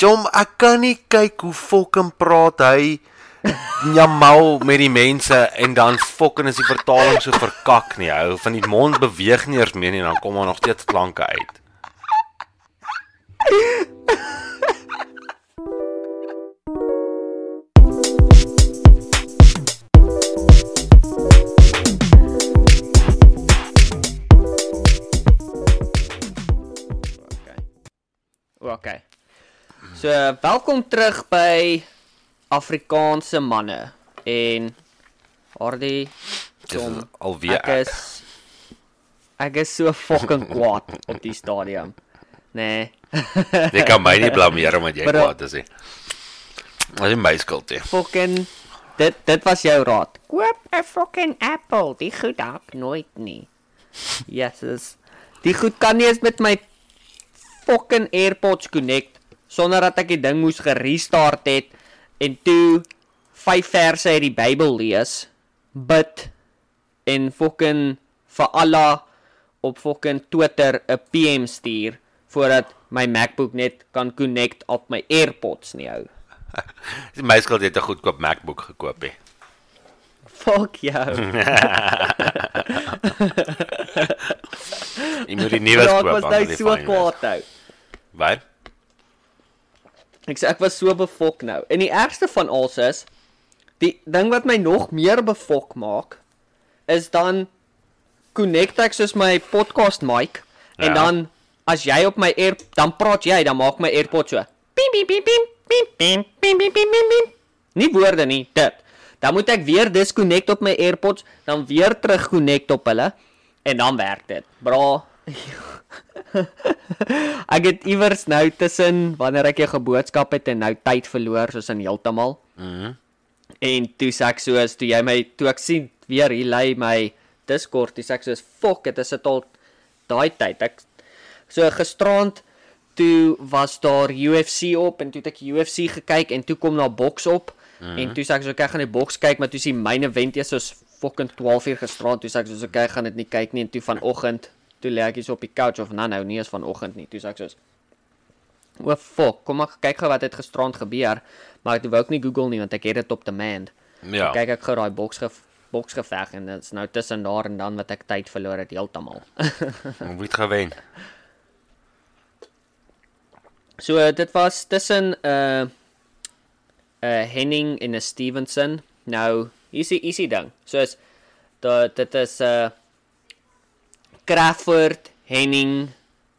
Jom, ek kan nie kyk hoe fucking praat hy Jamal met die mense en dan fucking is die vertaling so verkak nie. Hou van die mond beweeg nie eers meer nie en dan kom daar nog steeds klanke uit. Okay. So, welkom terug by Afrikaanse manne en Hardy Dis Tom, alweer ek is ek is so fucking kwaad op die stadium. Nee. Jy kan my nie blameer omdat jy Maar, kwaad is nie. Dit is my skuld. hè. Fucking dit dit was jou raad. Koop 'n fucking Apple. Die goed hak nooit nie. Jesus. Die goed kan nie eens met my fucking AirPods connect sonder dat ek die ding moes gerestart het en toe vyf verse uit die Bybel lees, bid en fucking vir Allah op fucking Twitter 'n PM stuur voordat my MacBook net kan connect op my AirPods nie hou. Dis my skuld jy het 'n goedkoop MacBook gekoop hè. Fuck jou. Jy moet die nuwe koop. ek was nou so kwaad nou. Wat? Ek sê ek was so befok nou. En die ergste van alles is die ding wat my nog meer befok maak is dan connect ek soos my podcast mic en Ja. dan as jy op my air dan praat jy dan maak my AirPods so. Pim pim pim pim pim pim pim pim pim pim. pim. Nie woorde nie, dit. Dan moet ek weer disconnect op my AirPods, dan weer terug connect op hulle en dan werk dit. Bra. Ek het iewers nou tussen wanneer ek jou geboodskap het en nou tyd verloor soos in heeltemal. Mhm. En toe sê ek soos toe jy my toe ek sien weer hier lê my Discord, sê ek soos fok, dit is dit al daai tyd. Ek so gisterand toe was daar UFC op en toe het ek UFC gekyk en toe kom daar boks op mm -hmm. en toe sê ek so ek gaan die boks kyk maar toe sien myne wend eers soos fucking 12 uur gisterand toe sê ek soos ek gaan dit nie kyk nie en toe vanoggend toe lê ek hier so op die couch of nou nou nie eens vanoggend nie toe sê ek soos O fuck, kom ek kyk gou wat het gisterand gebeur, maar ek wou ook nie Google nie want ek het dit op demand. Ja. Kyk ek gou daai boks ge boksgeveg en dit's nou tussen daar en dan wat ek tyd verloor het heeltemal. Wie het gewen? so dit was tussen 'n uh, 'n uh, Henning en 'n Stevenson. Nou, hier's die easy ding. Soos dat dit is 'n uh, Crawford, Henning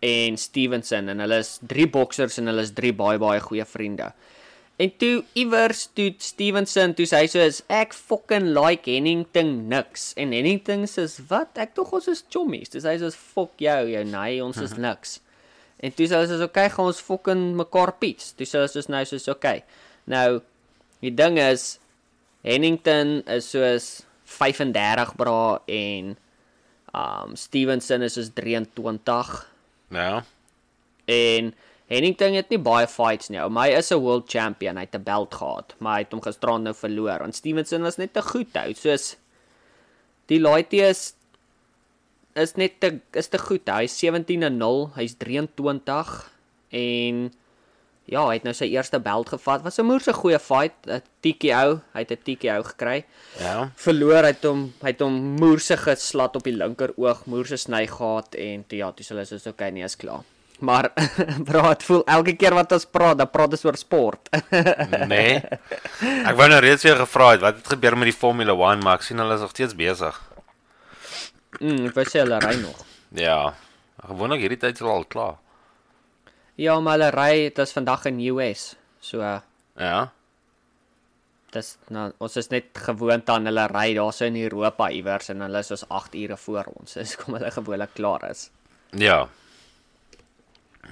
en Stevenson en hulle is drie boksers en hulle is drie baie baie goeie vriende. En toe iewers toe Stevenson toe sê hy soos ek fucking like Hennington niks en Hennington sê wat ek tog ons is chommies. Dis hy soos fuck jou jou nee ons is niks. En toe sê hy soos okay gaan ons fucking mekaar piets. Toe sê hy soos nou soos okay. Nou die ding is Hennington is soos 35 bra en um Stevenson is soos 23 Ja. En Hennington het nie baie fights nie. Maar hy is 'n world champion. Hy het 'n belt gehad, maar hy het hom gisterand nou verloor. Want Stevenson was net te goed hou. Soos die laaitjie is is net te is te goed. Hy's 17 en 0. Hy's 23 en ja, hy het nou sy eerste belt gevat. Was 'n moerse goeie fight. 'n TKO. Hy het 'n TKO gekry Ja. verloor hy het hom hy het hom moerse geslat op die linker oog, moerse sny gehad en toe ja, toe sê hulle soos okay, nee, is klaar. Maar dit voel elke keer wat ons praat, dan praat ons oor sport. Nee. Ek wou nou reeds weer gevra het wat het gebeur met die Formula 1, maar ek sien hulle is nog steeds besig. mm, ek wou sê hulle ry nog. Ja. Gewoonlik hierdie tyd is al klaar. Ja, maar hulle ry, dit is vandag in US. So Ja. dis nou ons is net gewoond aan hulle ry daarso in Europa iewers en hulle is soos 8 ure voor ons. Dis kom hulle gewoonlik klaar is. Ja.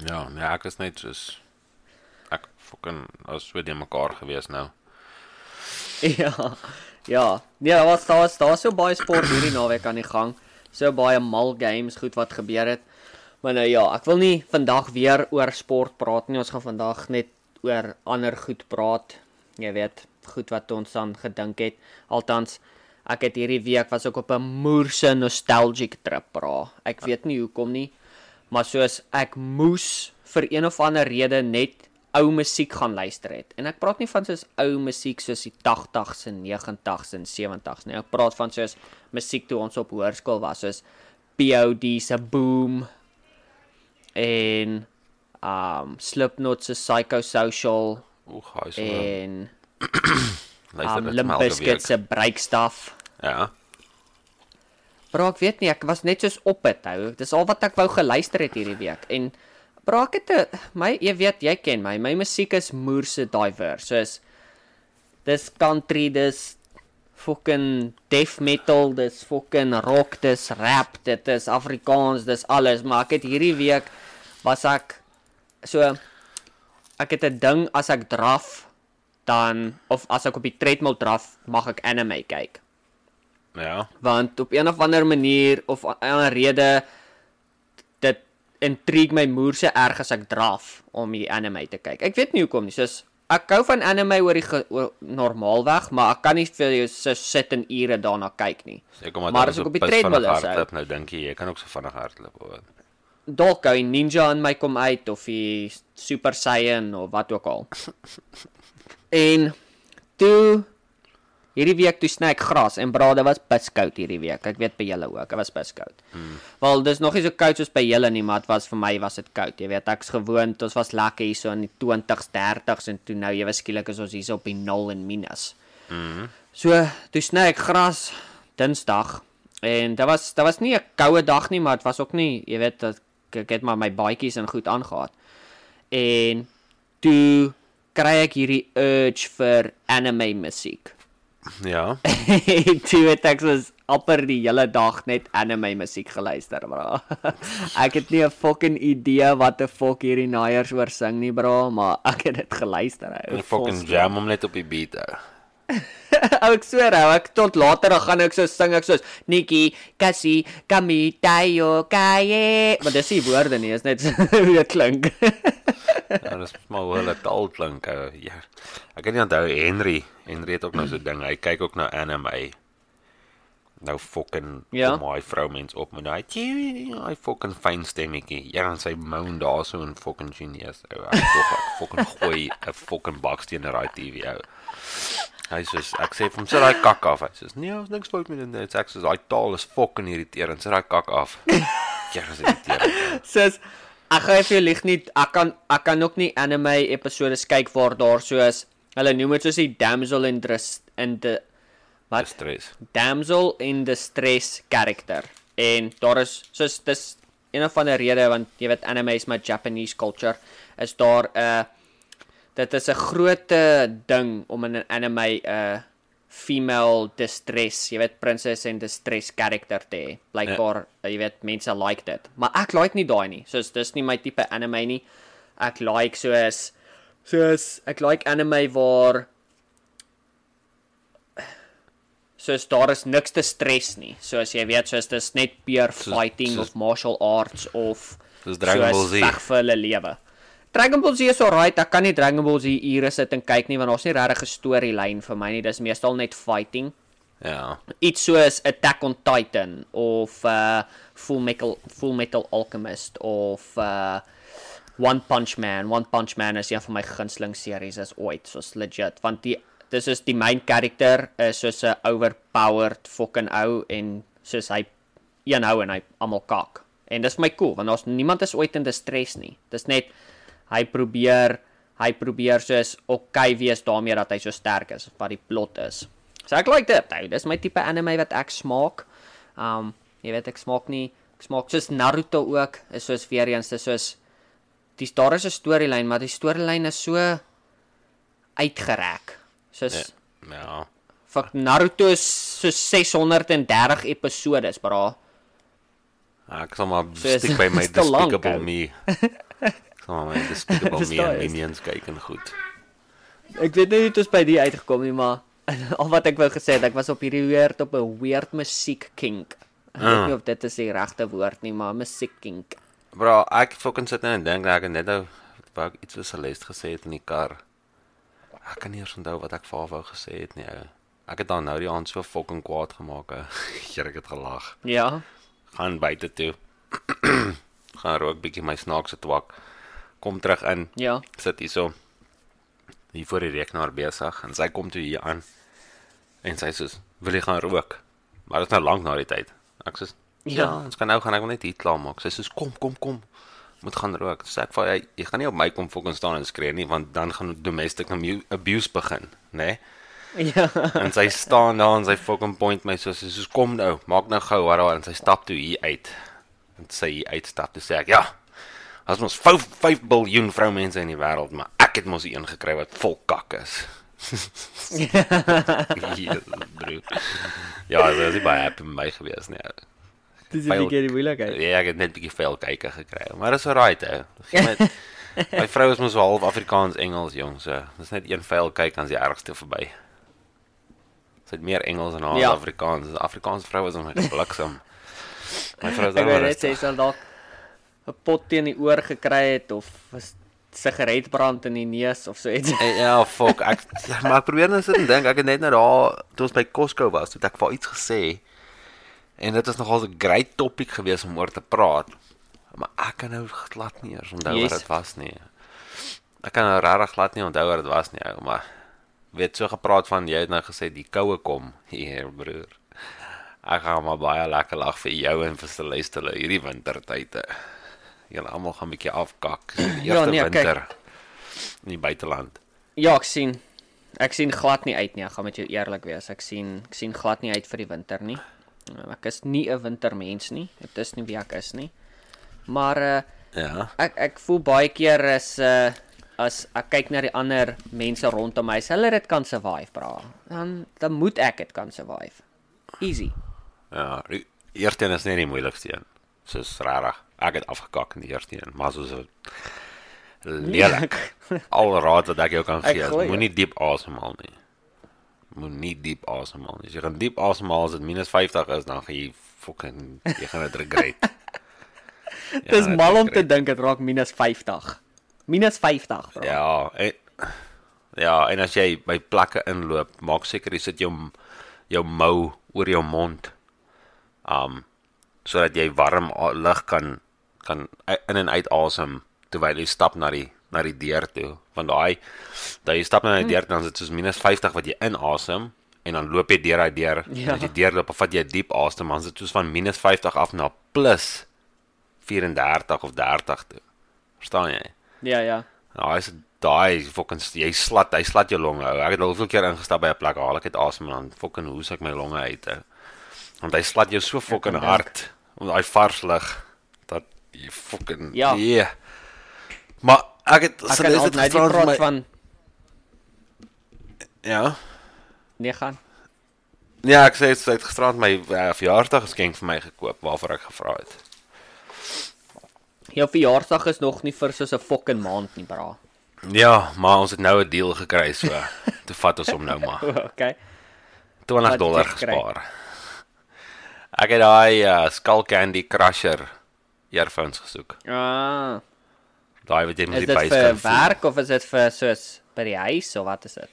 Ja, nee, ek is net soos ek fucking as so die mekaar gewees nou. Ja. Ja. Nee, daar was daar was daar so baie sport hierdie naweek aan die gang. So baie mal games goed wat gebeur het. Maar nou ja, ek wil nie vandag weer oor sport praat nie. Ons gaan vandag net oor ander goed praat. Jy weet, goed wat ons aan gedink het. Althans, ek het hierdie week was ook op 'n moerse nostalgic trip bra. Ek weet nie hoekom nie, maar soos ek moes vir een of ander rede net ou musiek gaan luister het. En ek praat nie van soos ou musiek soos die 80s en 90s en 70s nie. Ek praat van soos musiek toe ons op hoërskool was, soos POD se Boom en um Slipknot se Psychosocial Oeg, hy so en um Limp Bizkit se Breakstuff. Ja. Bro, ek weet nie, ek was net soos op dit hou. Dis al wat ek wou geluister het hierdie week. En bro, ek het my jy weet, jy ken my. My musiek is moerse diverse. Soos dis country, dis fucking death metal, dis fucking rock, dis rap, dit is Afrikaans, dis alles, maar ek het hierdie week was ek so ek het 'n ding as ek draf dan of as ek op die treadmill draf, mag ek anime kyk Ja. want op een of ander manier of 'n ander rede dit intrigue my moer se erg as ek draf om die anime te kyk. Ek weet nie hoekom nie. Soos ek hou van anime oor die oor normaalweg, maar ek kan nie vir jou so sit en ure daarna kyk nie. Sê kom maar as ek op die treadmill is, hardloop, nou dink jy jy kan ook so vinnig hardloop of wat? Dalk die ninja in my kom uit of die super saiyan of wat ook al. en toe hierdie week toe sny ek gras en bra, dit was piskoud hierdie week. Ek weet by julle ook, dit was piskoud. Hmm. Wel, dis nog nie so koud soos by julle nie, maar dit was vir my was dit koud. Jy weet, ek's gewoond, ons was lekker hier so in die 20s, 30s en toe nou ewe skielik is ons hier so op die 0 en minus. Mhm. So, toe sny ek gras Dinsdag en dit was dit was nie 'n koue dag nie, maar dit was ook nie, jy weet, dat ek, ek het maar my baadjies en goed aangegaan. En toe kry ek hierdie urge vir anime musiek. Ja. Toe het ek soos amper die hele dag net anime musiek geluister, bro. ek het nie 'n fucking idee wat 'n fuck hierdie naaiers oor sing nie, bro, maar ek het dit geluister. ou. Fucking jam hom net op die beat ou. Ou, ek swear ou, ek tot later dan gaan ek so sing ek soos Nikki, Cassie, Kami, Tayo, Kaye. Maar dis nie woorde nie, is net hoe dit klink. Ja, dis maar hoe hulle taal klink ou. Ja. Ek kan nie onthou Henry. Henry het ook nou so ding. Hy kyk ook na anime. Nou fucking Ja. hy vrou mens op met daai hy fucking fyn stemmetjie. Ja, dan sy moan daar so 'n fucking genius. Ou, ek fucking gooi 'n fucking baksteen na daai TV ou. Hy sê ek sê vir hom sit daai kak af. Hy sê nee, ons niks fout met dit. nie." Ek sê daai taal is fucking irriterend. Sit daai kak af. Ja, dis irriterend. soos ek gaan vir jou lieg nie, ek kan ek kan ook nie anime episode kyk waar daar soos hulle noem dit soos die damsel in distress in the wat Stres. damsel in distress karakter. En daar is soos dis een of ander rede want jy weet anime is my Japanese culture is daar 'n uh, dit is 'n groot eh, ding om in 'n anime 'n uh, female distress, jy weet princess en distress karakter te hê. Blykbaar, ja. jy weet mense like dit. Maar ek like nie daai nie. Soos dis nie my tipe anime nie. Ek like soos soos ek like anime waar soos daar is niks te stres nie. Soos jy weet, soos dis net pure fighting soos- of martial arts of Soos Dragon Ball Z. veg vir hulle lewe. Dragon Ball Z is alright, ek kan nie Dragon Ball Z ure sit en kyk nie want daar's nie regtig 'n storielyn vir my nie. Dis meestal net fighting. Ja. Iets soos Attack on Titan of uh Full Metal Full Metal Alchemist of uh One Punch Man. One Punch Man is een van my gunsteling series is ooit, soos legit, want die dis is die main character is soos 'n overpowered fucking ou en soos hy een hou en hy almal kak. En dis my cool want daar's niemand is ooit in distress nie. Dis net hy probeer hy probeer soos okay wees daarmee dat hy so sterk is wat die plot is. So ek like dit. Ou, dis my tipe anime wat ek smaak. Um jy weet ek smaak nie ek smaak soos Naruto ook is soos weer eens dis soos dis daar is 'n storielyn maar die storielyn is so uitgerek. Soos Ja. ja. Fuck Naruto is so 630 episodes, bra. Ek sal maar So is- stiek by my is Despicable. Me. Maar my Despicable Me en? Minions kyk en goed. Ek weet nie hoe dit ons by die uitgekom nie, maar al wat ek wou gesê het, ek was op hierdie weird op 'n weird musiek kink. Ek weet Ah. nie of dit is die regte woord nie, maar musiek kink. Bro, ek fucking sit nou en dink ek net nou ek iets vir Celeste gesê het in die kar. Ek kan nie eens onthou wat ek vir haar wou gesê het nie. ou. Ek het dan nou die aand so fucking kwaad gemaak. ou. Here, ek het gelag. Ja. Gaan buite toe. gaan rook bietjie my snaakse twak. Kom terug in. Ja. Sit hierso. hier voor die rekenaar besig en sy kom toe hier aan en sy sê wil jy gaan rook? Maar dit is nou lank na die tyd. Ek sê ja, Ja. ons kan nou gaan ek wil net hier klaar maak. Sy sê kom kom kom. Moet gaan rook. Sê ek vir jy, jy gaan nie op my kom fucking staan en skree nie want dan gaan domestic abuse begin, né? Nee? Ja. En sy staan daar en sy fucking point my so sy sê kom nou, maak nou gou daar en sy stap toe hier uit. En sy hier uitstap toe sê ek ja. Ons mos 5 5 biljoen vroumense in die wêreld, maar ek het mos die een gekry wat vol kak is. Jesus, bro. Ja, dit was baie happy met my gewees nie. Dis 'n bietjie moeilikheid. Ja, ek het net 'n bietjie veel kykke gekry. Maar dis alright hè. Met My vrou is mos half Afrikaans Engels jong, so dis net een veil kyk dan is die ergste verby. Sy het meer Engels en haar Ja. ja. Afrikaans. Die Afrikaanse vrou is om net bliksem. My vrou is dan weet net sy sal dalk 'n pot teen die oor gekry het of 'n sigaretbrand in die neus of so iets. Ja, fuck. Ek maar ek probeer net sit en dink. Ek het net nou daar toe ons by Costco was, het ek vir iets gesê. En dit is nogal 'n great topic geweest om oor te praat. Maar ek kan nou glad nie eers onthou Yes. wat dit was nie. Ek kan nou regtig glad nie onthou wat dit was nie, ou, maar weet so gepraat van jy het nou gesê die koue kom hier broer. Ek gaan maar baie lekker lag vir jou en vir Celeste hulle hierdie wintertye. Julle almal gaan 'n bietjie afkak. Dis die Ja, eerste nee, kyk. winter in die buiteland. Ja, ek sien. Ek sien glad nie uit nie. Ek gaan met jou eerlik wees. Ek sien ek sien glad nie uit vir die winter nie. Ek is nie 'n wintermens nie. Dit is nie wie ek is nie. Maar uh Ja. ek ek voel baie keer as uh as ek kyk na die ander mense rondom my, as hulle dit kan survive, bra. Dan dan moet ek dit kan survive. Easy. Ja, die eerste een is net die moeilikste een. Soos regtig. Ek het afgekak in die eerste een, maar soos 'n lelik. Al raad wat ek jou kan gee, moenie diep asemhaal nie. Moenie diep asemhaal nie. As jy gaan diep asemhaal as dit minus 50 is, dan gaan jy fucking jy gaan dit regret. Dis mal om te dink dit raak minus 50. Minus 50, bro. Ja, en, ja, en as jy by plekke inloop, maak seker jy sit jou jou mou oor jou mond. Um sodat jy warm lug kan kan in en uit asem terwyl jy stap na die na die deur toe. Want daai daai jy stap na die deur dan is dit soos minus 50 wat jy inasem en dan loop jy deur daai deur. Ja. As jy deurloop of vat jy 'n diep asem, dan is dit soos van minus 50 af na plus 34 of 30 toe. Verstaan jy? Ja, ja. Nou, hy's daai fucking jy slat, hy slat jou longe. ou. Ek het al hoeveel keer ingestap by 'n plek, haal ek dit asem en dan fucking hoes ek my longe uit. Ou. Want hy slat jou so fucking hard met daai vars lug dat jy fucking Ja. Yeah. Maar ek het Ek altyd net gisterand vir praat van Ja. nee gaan. Ja, ek sê sy het gisterand my uh, verjaarsdag geskenk vir my gekoop waarvoor ek gevra het. Jou verjaarsdag is nog nie vir soos 'n fucking maand nie, bra. Ja, maar ons het nou 'n deal gekry so. Toe vat ons hom nou maar. Okay. 20 Wat dollar het gespaar. Ek het daai uh, Skull Candy Crusher earphones gesoek. Ah, Daai wat jy met is die dit buis vir kan voel. werk of is dit vir soos by die huis of wat is dit?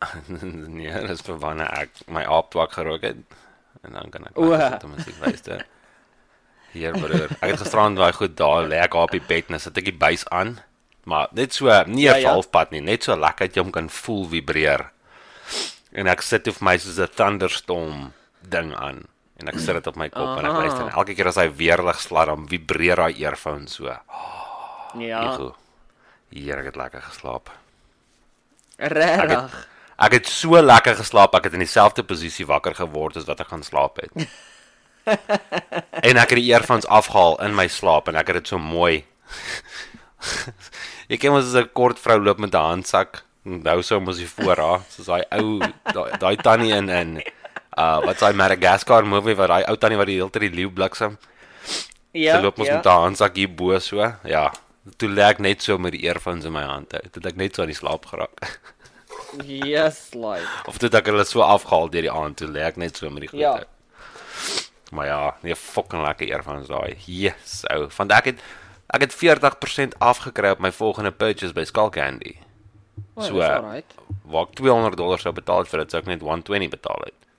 nee, dit is vir wanneer ek my aaptwak gerook het en dan kan ek sit om musiek luister. Hier broer, ek het gisterand daai goed daar lê ek op die bed en sit ek die buis aan. Maar net so nie 'n Ja, ja, ja. halfpad nie, net so lekker dat jy hom kan voel vibreer. En ek sit vir my soos 'n thunderstorm ding aan en ek sit dit op my kop en ek Aha. luister en elke keer as hy weerlig slat dan vibreer daai earphone so. Ja. Ego. Hier ek het lekker geslaap. Regtig. Ek het so lekker geslaap, ek het in dieselfde posisie wakker geword as wat ek gaan slaap het. en ek het die earphones afgehaal in my slaap en ek het dit so mooi. Ek ken mos 'n kort vrou loop met 'n handsak. Nou sou mos hy voor haar, soos daai ou daai tannie in in uh wat's daai Madagascar movie waar daai ou tannie wat die hele tyd die leeu bliksem. Ja. Sy loop mos ja. met haar handsak hier bo so. Ja. Toe lê ek net so met die earphones in my hand. Toe het ek net so aan die slaap geraak. Yes, like. Of toe ek hulle so afgehaal deur die aand toe lê ek net so met die goede. Ja. Maar ja, nee fucking lekker earphones daai. Yes, ou. Want ek het ek het 40% afgekry op my volgende purchase by Skull Candy. Oh, So, alright. Waar ek 200 dollar sou betaal het vir dit, sou ek net 120 betaal het.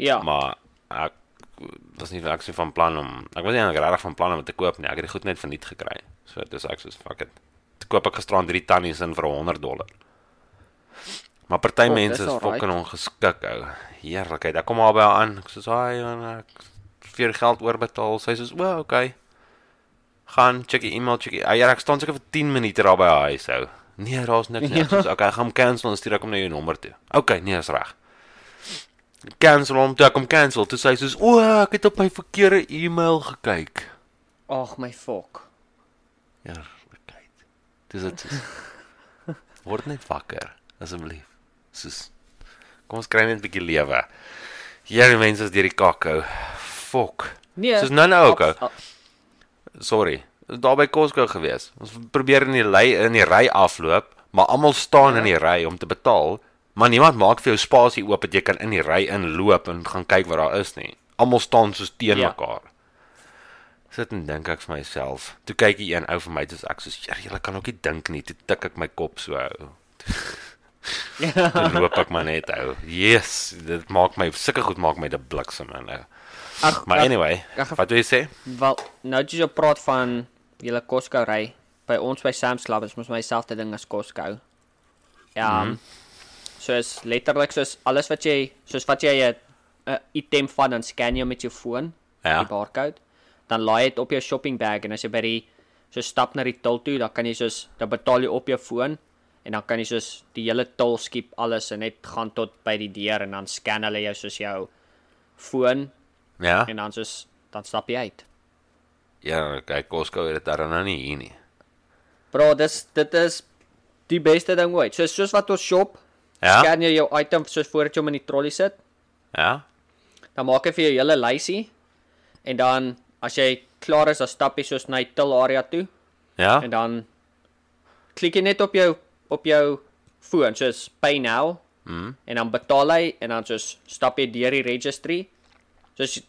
Ja. Maar ek dis nie ek nie van plan om ek was nie regtig van plan om te koop nie. Ek het dit goed net verniet gekry. So dis ek soos fuck it. Toe koop ek gisterand drie tannies in vir 100 dollar. Maar party Oh, mense is alright. fucking ongeskik ou. Heerlikheid. Ek kom maar by haar aan. Ek sê, "Haai, ek vir geld oorbetaal." Sy sê, "O, okay." Gaan check die e-mail, check. die- Ja, ek staan seker vir 10 minute daar by haar huis ou. Nee, daar's niks nie. Ja. Sê, "Okay, ek gaan cancel en stuur ek hom na jou nommer toe." Okay, nee, is reg. Cancel hom, toe ek hom cancel. Toe sê sy soos, "O, ek het op my verkeerde e-mail gekyk." Ag my fok. Heerlikheid. Dis dit. Word net wakker asseblief. Soos Kom ons kry net 'n bietjie lewe. Hierdie mense is deur die kakhou. Fok. Nee. Soos nou nou ook. Sorry. Daar by Costco gewees. Ons probeer in die ry in die ry afloop, maar almal staan in die ry om te betaal, maar niemand maak vir jou spasie oop dat jy kan in die ry inloop en gaan kyk wat daar is nie. Almal staan soos teen Ja. mekaar. Sit en dink ek vir myself. Toe kyk die een ou vir my, dis ek soos, "Ja, julle kan ook nie dink nie." Toe tik ek my kop so ou. Toe loop ek maar net ou. Yes, dit maak my sulke goed maak my die bliksem in nou. Ag, Maar anyway, ag, wat wil jy sê? Wel, nou jy so praat van julle Costco ry. By ons by Sam's Club is mos my selfde ding as Costco. Ja. Mm -hmm. Soos letterlik soos alles wat jy soos wat jy 'n item van dan scan jy met jou foon, Ja. die barcode. Dan laai dit op jou shopping bag en as jy by die so stap na die till toe, dan kan jy soos dan betaal jy op jou foon en dan kan jy soos die hele till skip alles en net gaan tot by die deur en dan scan hulle jou soos jou foon Ja. en dan soos dan stap jy uit. Ja, kyk Costco het dit daar nou nie hier nie. Bro, dis dit is die beste ding ooit. Soos soos wat ons shop, Ja. scan jy jou item soos voordat jy hom in die trolley sit, Ja. dan maak hy vir jou hele lysie en dan as jy klaar is, dan stap jy soos na die till area toe Ja. en dan klik jy net op jou op jou foon soos pay now Mm. en dan betaal hy en dan soos stap jy deur die registry. Soos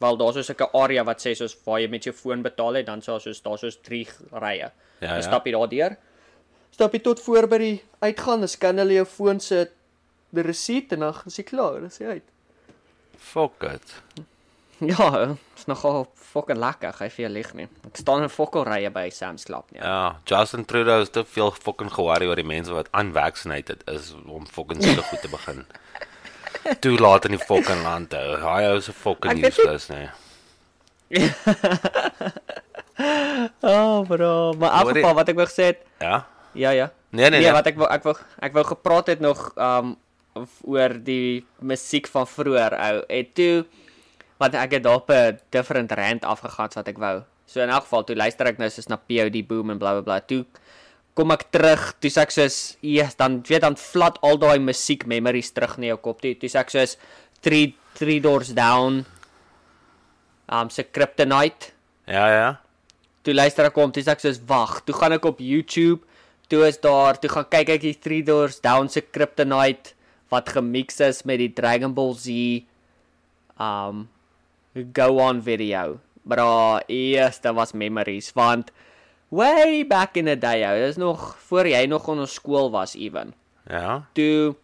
wel daar's so 'n area wat sê soos waar jy met jou foon betaal het, dan soos daar soos 3 rye. Ja, dan ja. stap jy daardeur. Stap jy tot voor by die uitgaan, dan scan hulle jou foon se die resep en dan is jy klaar, dis jy uit. Fuck it. Ja, is nogal fucking lekker, hy vir jou lig nie. Ek staan in fokkelrye by Sam's Club nie. Ja, Justin Trudeau is te veel fucking ge-worry oor die mense wat unvaccinated is om fucking sulke goed te begin. Toe laat in die fucking land. ou. Hy ou se fucking nie- useless nee. Oh bro, maar afgeval wat ek wou gesê het. Ja. Ja, ja. Nee nee nee, nee. wat ek wou ek wou ek wou gepraat het nog um oor die musiek van vroeër ou. En toe wat ek het daar op 'n different rant afgegaan wat ek wou. So in elk geval toe luister ek nou soos na POD Boom en bla bla bla. Toe kom ek terug, toe sê ek soos, "Yes, dan weet dan flat al daai musiek memories terug in jou kop toe." Toe sê ek soos 3 3 doors down. Um se Kryptonite Ja ja. toe luister ek hom, toe sê ek soos wag, toe gaan ek op YouTube, toe is daar, toe gaan kyk ek die Three Doors Down se Kryptonite wat gemix is met die Dragon Ball Z um go on video. Bra, yes, dit was memories want way back in the day, ou, dis nog voor jy nog in ons skool was even. Ja. Toe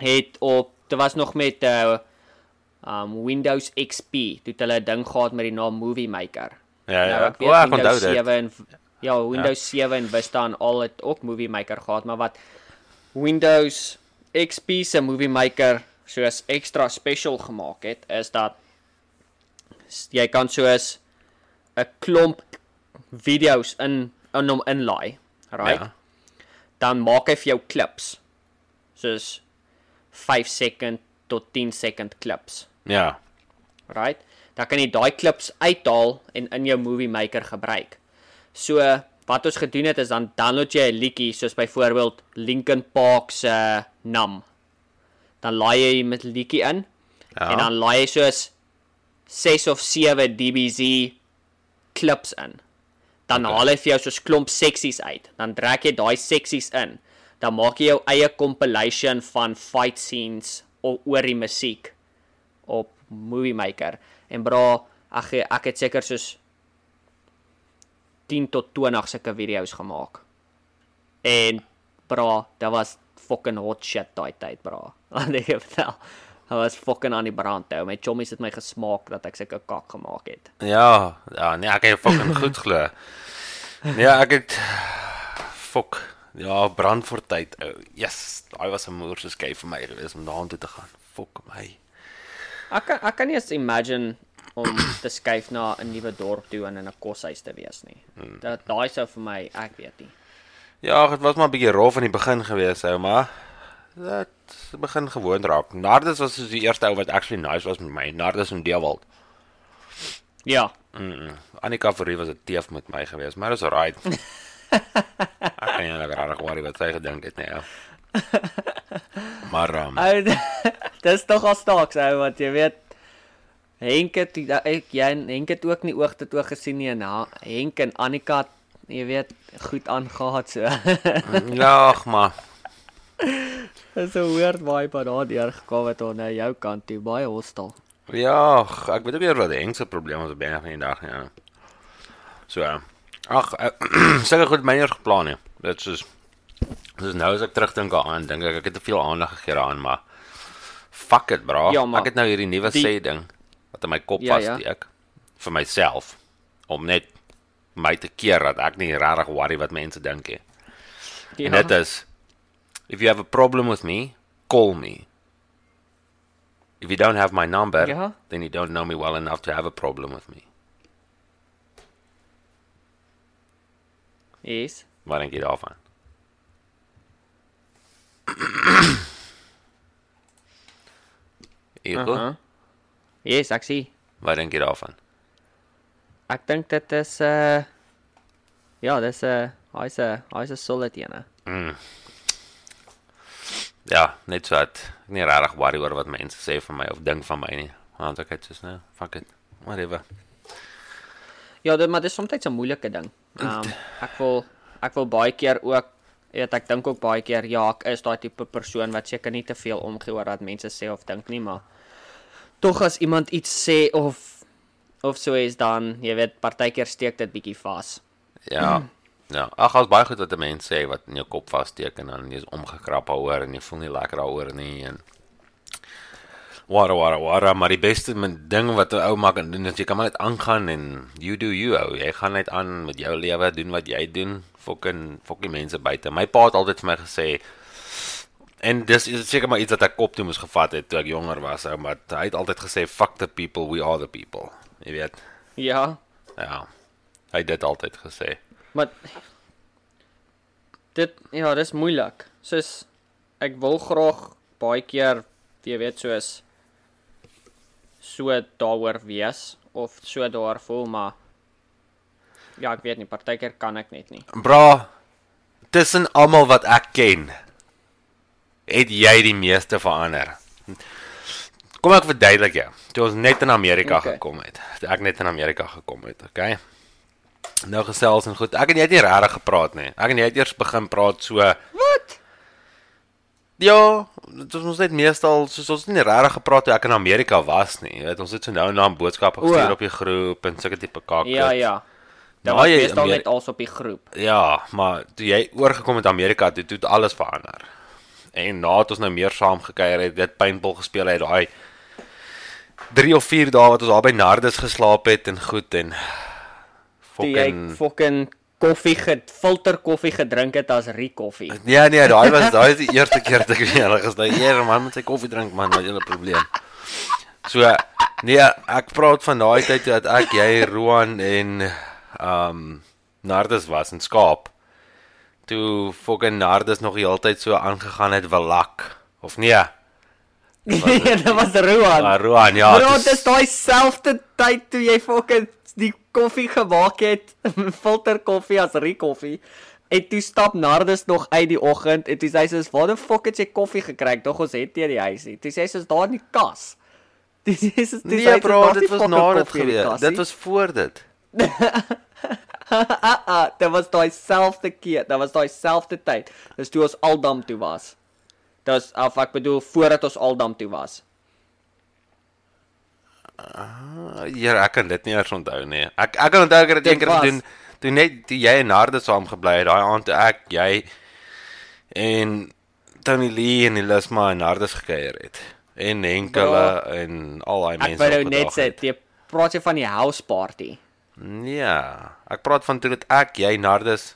het op dit was nog met uh um Windows XP, toe het hulle 'n ding gehad met die naam Movie Maker. Ja ja. Nou, ek weet O, ek onthou dit. 7 en ja, Windows 7 en Vista en al het ook Movie Maker gehad, maar wat Windows XP se Movie Maker soos extra special gemaak het, is dat jy kan soos 'n klomp video's in in hom inlaai, right? Ja. Dan maak hy vir jou clips. Soos 5 second tot 10 second clips Ja. right? Dan kan jy daai klips uithaal en in jou movie maker gebruik. So wat ons gedoen het is dan download jy 'n liedjie soos byvoorbeeld Linkin Park se Numb. Dan laai jy met liedjie in Ja. en dan laai jy soos 6 of 7 DBZ klips in. Dan Okay. haal hy vir jou soos klomp seksies uit. Dan trek jy daai seksies in. Dan maak jy jou eie compilation van fight scenes o- oor die musiek op Movie Maker. En bra, ag ek het seker soos 10 tot 20 sulke video's gemaak. En bra, dit was fucking hot shit daai tyd, bra. Want ek vertel, dit was fucking aan die brand hou. My chommies het my gesmaak dat ek sulke kak gemaak het. Ja, ja, nee, ek het fucking goed glo. Nee, ek het fok. Ja, Brandfort tyd. ou. Yes, daai was 'n moerse skei vir my gewees om daartoe te gaan. Fok my. Ek kan ek kan nie eens imagine om te skuif na 'n nuwe dorp toe en in 'n koshuis te wees nie. Hmm. Dat daai sou vir my, ek weet nie. Ja, dit was maar 'n bietjie rof in die begin gewees, ou, maar dit begin gewoon raak. Nardus was soos die eerste ou wat actually nice was met my. Nardus en Dewald. Ja, Mm. Annika Forrie was 'n teef met my gewees, maar dis alright. ek kan nie lekker reg worry wat sy gedink het nie. Ja. Maar um, ou dis tog al staaks ou want jy weet Henk het ek jy en Henk het ook nie oog tot oog gesien nie en ha- Henk en Annika jy weet goed aangegaan so. ja, ag maar Dis 'n weird vibe wat daar deurgekom het op na jou kant toe, baie hostel. Ja, ek weet ook nie wat die engste probleem was op baie van die dag nie. Ja. So, ag, seker goed myner geplan nie. Dit is dis nou as ek terugdink daaraan, dink ek ek het te veel aandag gegee daaraan, maar fuck it, bro. Ja, maar ek het nou hierdie nuwe die- sê ding wat in my kop Ja, ja. vassteek vir myself om net my te keer dat ek nie regtig worry wat mense dink nie. Ja. En dit is if you have a problem with me, call me. If you don't have my number, Ja. then you don't know me well enough to have a problem with me. Yes. Wat dink jy daarvan? Ego, uh Uh-huh. Yes, ek sien. wat dink jy daarvan? Ek dink dit is uh ja, dis 'n uh, hy's 'n hy's 'n solid ene. Ja, net so dat ek nie regtig worry oor wat mense sê van my of dink van my nie. Want ek het soos nou, fuck it. Whatever. Ja, dit maar dis soms 'n moeilike ding. Um ek wil ek wil baie keer ook weet ek dink ook baie keer ja, ek is daai tipe persoon wat seker nie te veel omgee oor wat mense sê of dink nie, maar tog as iemand iets sê of of so is dan, jy weet, partykeer steek dit bietjie vas. Ja. Ja, ag, as baie goed wat 'n mens sê wat in jou kop vassteek en dan jy's omgekrap daaroor en jy voel nie lekker daaroor nie en Wara wara wara, maar die beste ding wat 'n ou maak en doen is jy kan maar net aangaan en you do you ou. Jy gaan net aan met jou lewe, doen wat jy doen. Fucking fucking mense buite. My pa het altyd vir my gesê en dis is seker maar iets wat ek kop toe moes gevat het toe ek jonger was, ou, maar hy het altyd gesê fuck the people, we are the people. Jy weet. Ja, Ja. Hy het dit altyd gesê. maar dit ja, dis moeilik. Soos ek wil graag baie keer, jy weet, soos so daaroor wees of so daar voel, maar ja, ek weet nie, partykeer kan ek net nie. Bra, tussen almal wat ek ken, het jy die meeste verander. Kom ek verduidelik jou. Toe ons net in Amerika Okay. gekom het. Toe ek net in Amerika gekom het, okay? Nou gesels en goed. Ek en jy het nie regtig gepraat nie. Ek en jy het eers begin praat so Wat? Ja, dit was net meestal soos ons nie regtig gepraat toe ek in Amerika was nie. Jy weet, ons het so nou en dan boodskappe gestuur op die groep en sulke tipe kak. Ja, ja. Dit was jy- meestal Ameri- net als op die groep. Ja, maar toe jy oorgekom het Amerika toe, toe het alles verander. En na het ons nou meer saam gekuier het, dit paintball gespeel het, daai 3 of 4 dae wat ons al by Nardus geslaap het en goed en fucking fucking koffie gefilter koffie gedrink het as Rie koffie. Ja nee, daai was daai is die eerste keer dat ek weer hulle gesê, "Hier man, moet sy koffie drink man, wat is julle probleem?" So nee, ek praat van daai tyd toe dat ek, jy, Roan en um Nardus was in Skaap. Toe fucking Nardus nog die hele tyd so aangegaan het welak of nee. dit was Roan. Maar Roan ja, Bro, dis- dit is daai selfde tyd toe jy fucking die koffie gemaak het, filter koffie as Rie koffie. En toe stap Nardus nog uit die oggend en toe sê hy soos, "Waar die fuck het jy koffie gekry? Tog ons het hier die huisie." Toe sê hy soos, "Daar in die kas." Dis dis dis Nee bro, dit was na dit gewees. Dit was voor dit. ah, ah, dit was daai selfde keer. Dit was daai selfde tyd. Dis toe ons Aldam toe was. Dit was of ek bedoel voordat ons Aldam toe was. Ja, ek kan dit nie eers onthou nie. Ek ek kan onthou ek het dit Dit een keer was- gedoen toe net toe jy en Nardus saam gebly het. Daai aand toe ek, jy en Tony Lee en Elisma en Nardus gekuier het. En Henkele en al daai Ek mense. wou nou net sê, jy praat jy van die house party. Nee, ek praat van toe dit ek, jy Nardus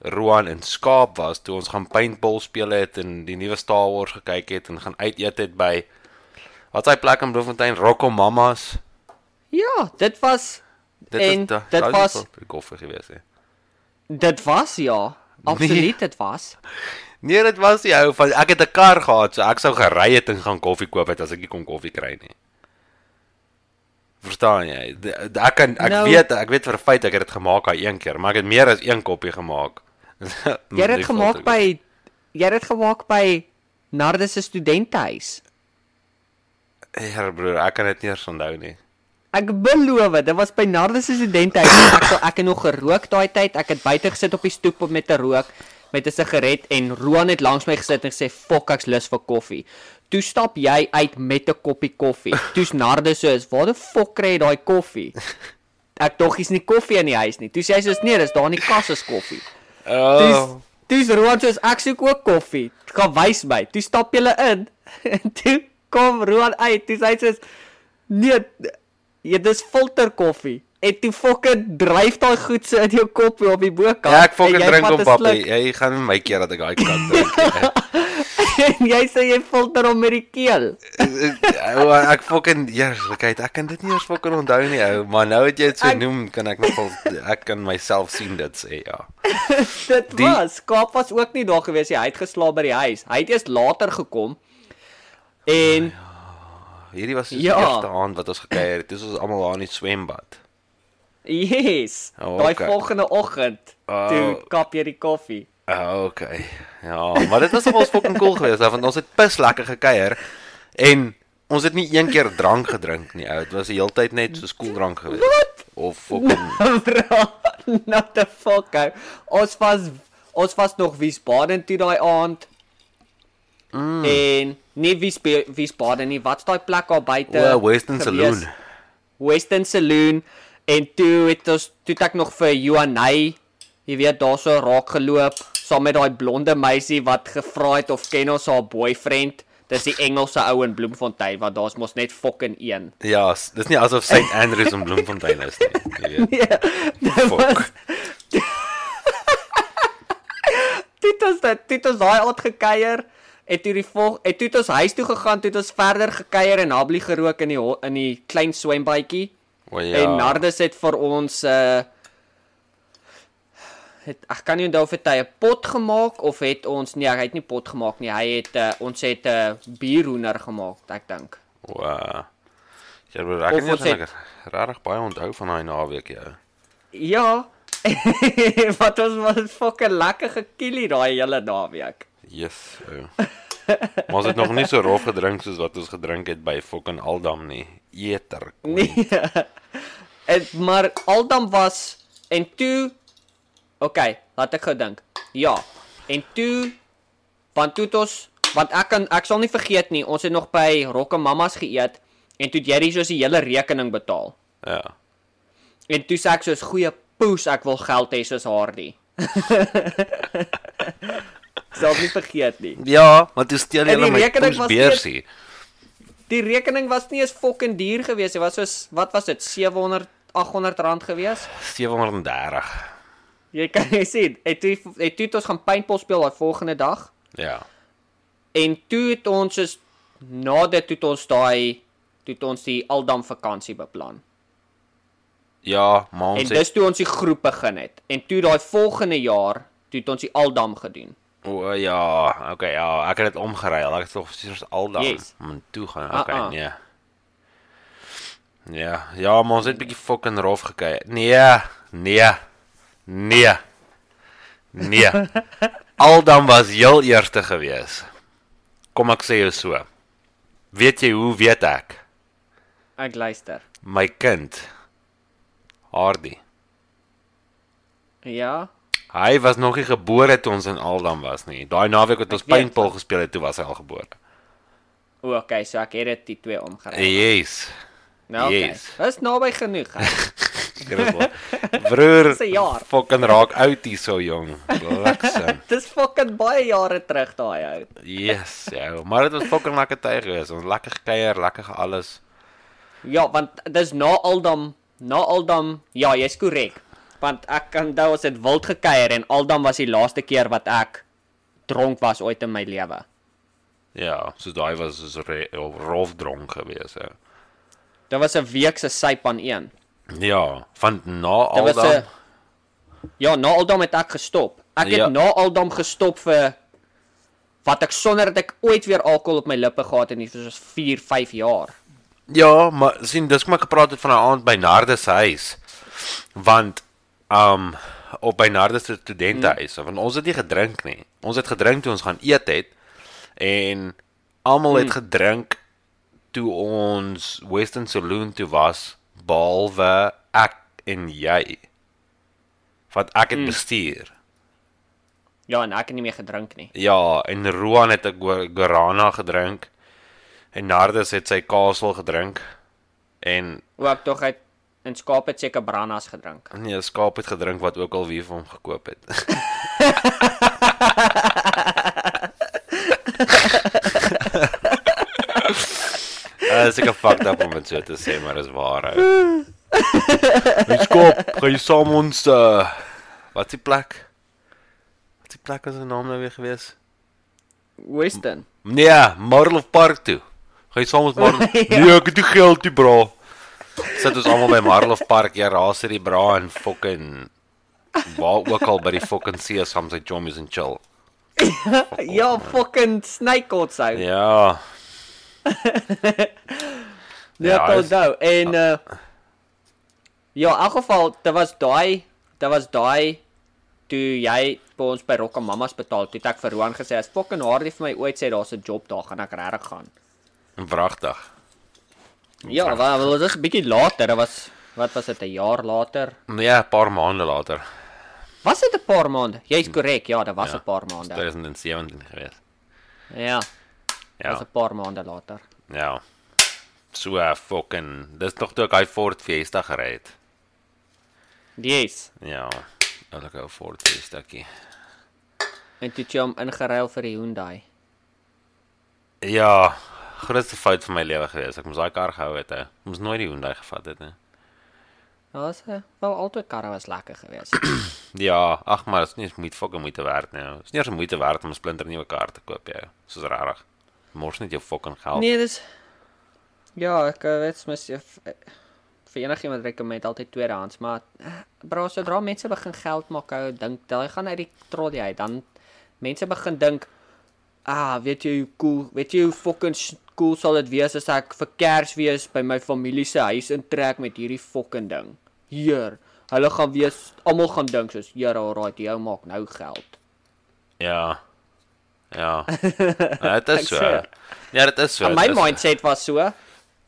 Roan in Skaap was toe ons gaan paintball speel het en die nuwe Star Wars gekyk het en gaan uit eet het by wat is hy plek in Bloemfontein Rocco Mamas. Ja, dit was Dit En is da- dit was- koffie gewees hè. dit was ja, absoluut dit was. Nee, dit was die ou van ek het 'n kar gehad, so ek sou gery het en gaan koffie koop het as ek nie kon koffie kry nie. Verstaan jy? Ek kan ek Nou- weet ek weet vir 'n feit ek het dit gemaak al een keer, maar ek het meer as een koppie gemaak. Jy het dit gemaak by jy het dit gemaak by Nardus se studentehuis. Ja, broer, ek kan dit nie eens onthou nie. Ek beloof, dit was by Nardus se studentehuis. Ek sal ek het nog gerook daai tyd. Ek het buite gesit op die stoep met 'n rook met 'n sigaret en Roan het langs my gesit en gesê fok ek's lus vir koffie. Toe stap jy uit met 'n koppie koffie. Toe's Nardus so is, "Waar die fok kry jy daai koffie?" Ek dog hier's nie koffie in die huis nie. Toe sê hy soos, "Nee, dis daar in die kas is koffie." Dis Oh, dis Roan soos ek soek ook koffie. Gaan wys my. Toe stap julle in. En toe kom Roan uit. Toe sê hy soos nee, jy dis filter koffie. En toe fucking dryf daai goed so in jou kop op die bokant. ja, ek jy drink vat hom een papi. sluk Jy gaan nie my keer dat ek daai kant drink. En jy sê jy filter hom met die keel. Ou ek fucking eers, kyk, ek kan dit nie eens fucking onthou nie ou, maar nou het jy dit so Ek- noem, kan ek nogal ek kan myself sien dit sê ja. Dit Die- was Kaap was ook nie daar gewees nie. Hy het geslaap by die huis. Hy het eers later gekom. En Hierdie was die Ja. eerste aand wat ons gekuier het. Dis ons almal daar in die swembad. Yes, Oh, daai okay. volgende oggend Oh. toe kap jy die koffie. Ah, okay. Ja, maar dit was nog ons fucking cool geweest, want ons het pis lekker gekuier en ons het nie een keer drank gedrink nie, ou. Dit was die hele tyd net so skooldrank geweest. Wat? Of fucking not the fuck ou. Ons was ons was nog Wiesbaden toe daai aand. Mm. En nie Wiesbe Wiesbaden nie. Wat's daai plek daar buite? o, Western gewees? Saloon. Western Saloon en toe het ons toe het ek nog vir Johanay, jy weet, daarso raak geloop saam met daai blonde meisie wat gevra het of ken ons haar boyfriend. Dis die Engelse ou in Bloemfontein want daar's mos net fucking een. Ja, dis nie asof St Andrews in Bloemfontein is nie, jy weet. Ja, Fuck. was Dit was dit, dit was daai aand gekuier en toe die volg en toe het ons huis toe gegaan, toe het ons verder gekuier en hablie gerook in die in die klein swembadjie. O Ja. En Nardus het vir ons uh het ek kan nie onthou of hy 'n pot gemaak of het ons nee, hy het nie pot gemaak nie. Hy het uh, ons het 'n uh, bierhoender gemaak, ek dink. O. Ja, bro, ek Of het- eens regtig baie onthou van daai naweek ja. Ja. Wat ons was fucking lekker gekielie daai hele naweek. Yes. Ou. Maar ons het nog nie so rof gedrink soos wat ons gedrink het by fucking Aldam nie. Eter. Nee. En maar Aldam was en toe OK, laat ek gou dink. Ja. En toe want toe ons want ek kan ek sal nie vergeet nie, ons het nog by Rokke Mamas geëet en toe het jy die soos die hele rekening betaal. Ja. En toe sê ek soos goeie poes, ek wil geld hê soos Hardie. sal nie vergeet nie. Ja, want toe steel jy En die hulle my poesbeursie. Die rekening was nie eens fucking duur gewees nie. Was soos wat was dit? 700 800 rand gewees. 730. Jy kan jy sien, het toe het toe het ons gaan paintball speel daai volgende dag Ja. en toe het ons is na dit toe ons daai toe ons die Aldam vakansie beplan. Ja, maar En ons het dis toe ons die groep begin het. En toe daai volgende jaar toe het ons die Aldam gedoen. O ja, okay, ja, ek het dit omgeruil. Ek het tog soos Aldam Yes. moet toe gaan. Ah, Okay, ah. nee. Ja, ja, maar ons het bietjie fucking rof gekyk. Nee, nee. Nee. Nee. Aldam was heel eerste gewees. Kom ek sê jou so. Weet jy hoe weet ek? Ek luister. My kind Hardy. Ja. Hy was nog nie gebore toe ons in Aldam was nie. Daai naweek wat ons paintball gespeel het, toe was hy al gebore. O, okay, so ek het dit die twee omgeruil. Yes. Nou, okay. yes. Dis naby genoeg. Broer, fucking raak oud hier so jong. Bliksem. Dis fucking baie jare terug daai ou. Yes, ja. Maar dit was fucking lekker tyd geweest. Ons lekker gekuier, lekker gealles. Ja, want dis na Aldam, na Aldam, ja, jy's korrek. Want ek kan onthou ons het wild gekuier en Aldam was die laaste keer wat ek dronk was ooit in my lewe. Ja, so daai was re- rof dronk gewees, hè. Dit was 'n week se syp aan een. Ja, van na Dit was Aldam. 'n Ja, na Aldam het ek gestop. Ek het Ja. na Aldam gestop vir wat ek sonder dat ek ooit weer alkohol op my lippe gehad het vir soos 4, 5 jaar. Ja, maar sien, dis kom ek gepraat het van 'n aand by Narde se huis. Want um op by Narde se studentehuis, mm. want ons het nie gedrink nie. Ons het gedrink toe ons gaan eet het en almal het gedrink toe ons Western Saloon toe was behalwe ek en jy. Want ek het mm. bestuur. Ja, en ek het nie meer gedrink nie. Ja, en Roan het 'n Gu- Guarana gedrink en Nardus het sy Castle gedrink en Ook tog uit in skaap het seker brannas gedrink. nee, skaap het gedrink wat ook al wie vir hom gekoop het. Uh, seker fucked up om dit so te sê, maar dis waar. ou. Hey skop, gaan jy saam ons uh wat die plek? Wat die plek as 'n naam nou weer gewees? Western. Nee, Marlow Park toe. Gaan jy saam met Marlow? Ja. Nee, ek het nie geld nie, bra. Sit ons almal by Marlow Park, ja, raas dit die bra en fucking waar ook al by die fucking see soms like jommies en chill. Ja, fucking snake outsou. Ja, Ja, Ja, tot is- nou. En uh Ja, in elk geval, dit was daai, dit was daai toe jy by ons by Rocka Mamas betaal, toe het ek vir Roan gesê as fucking Hardy vir my ooit sê daar's 'n job daar, gaan ek regtig gaan. wragtig. Ja, wel, wel dit is 'n bietjie later, dit was wat was dit 'n jaar later? Nee, 'n paar maande later. Was dit 'n paar maande? Jy's korrek, ja, dit was 'n Ja, paar maande. 2017 gewees. Ja, Ja. was 'n paar maande later. Ja. So uh, fucking dis nog toe ek hy Ford Fiesta gery het. Yes. Ja. Oulik ou Ford Fiestakie. En toe het jy hom ingeruil vir die Hyundai. Ja, grootste fout van my lewe gewees. Ek moes daai kar gehou het. Hè. Ek moes nooit die Hyundai gevat het nie. Ja, was 'n wel altyd karre was lekker geweest. Ja, ag maar dit is nie moeite fucking moeite werd nie. Dit is nie eens moeite werd om 'n splinter nuwe kar te koop jy. Soos rarig. Mors net jou fucking geld. Nee, dis Ja, ek eh, weet mos jy eh, vir enigiemand rekomend altyd tweedehands, maar eh, bro, sodra mense begin geld maak, ou dink daai gaan uit die trollie uit, dan mense begin dink, ah, weet jy hoe cool, weet jy hoe fucking cool sal dit wees as ek vir Kersfees by my familie se huis intrek met hierdie fucking ding. Hier, hulle gaan wees, almal gaan dink soos, "Here, alright, jy maak nou geld." Ja. Ja. Ja, dit Ek is so. Ja, dit is so. En my dit is so. mindset was so.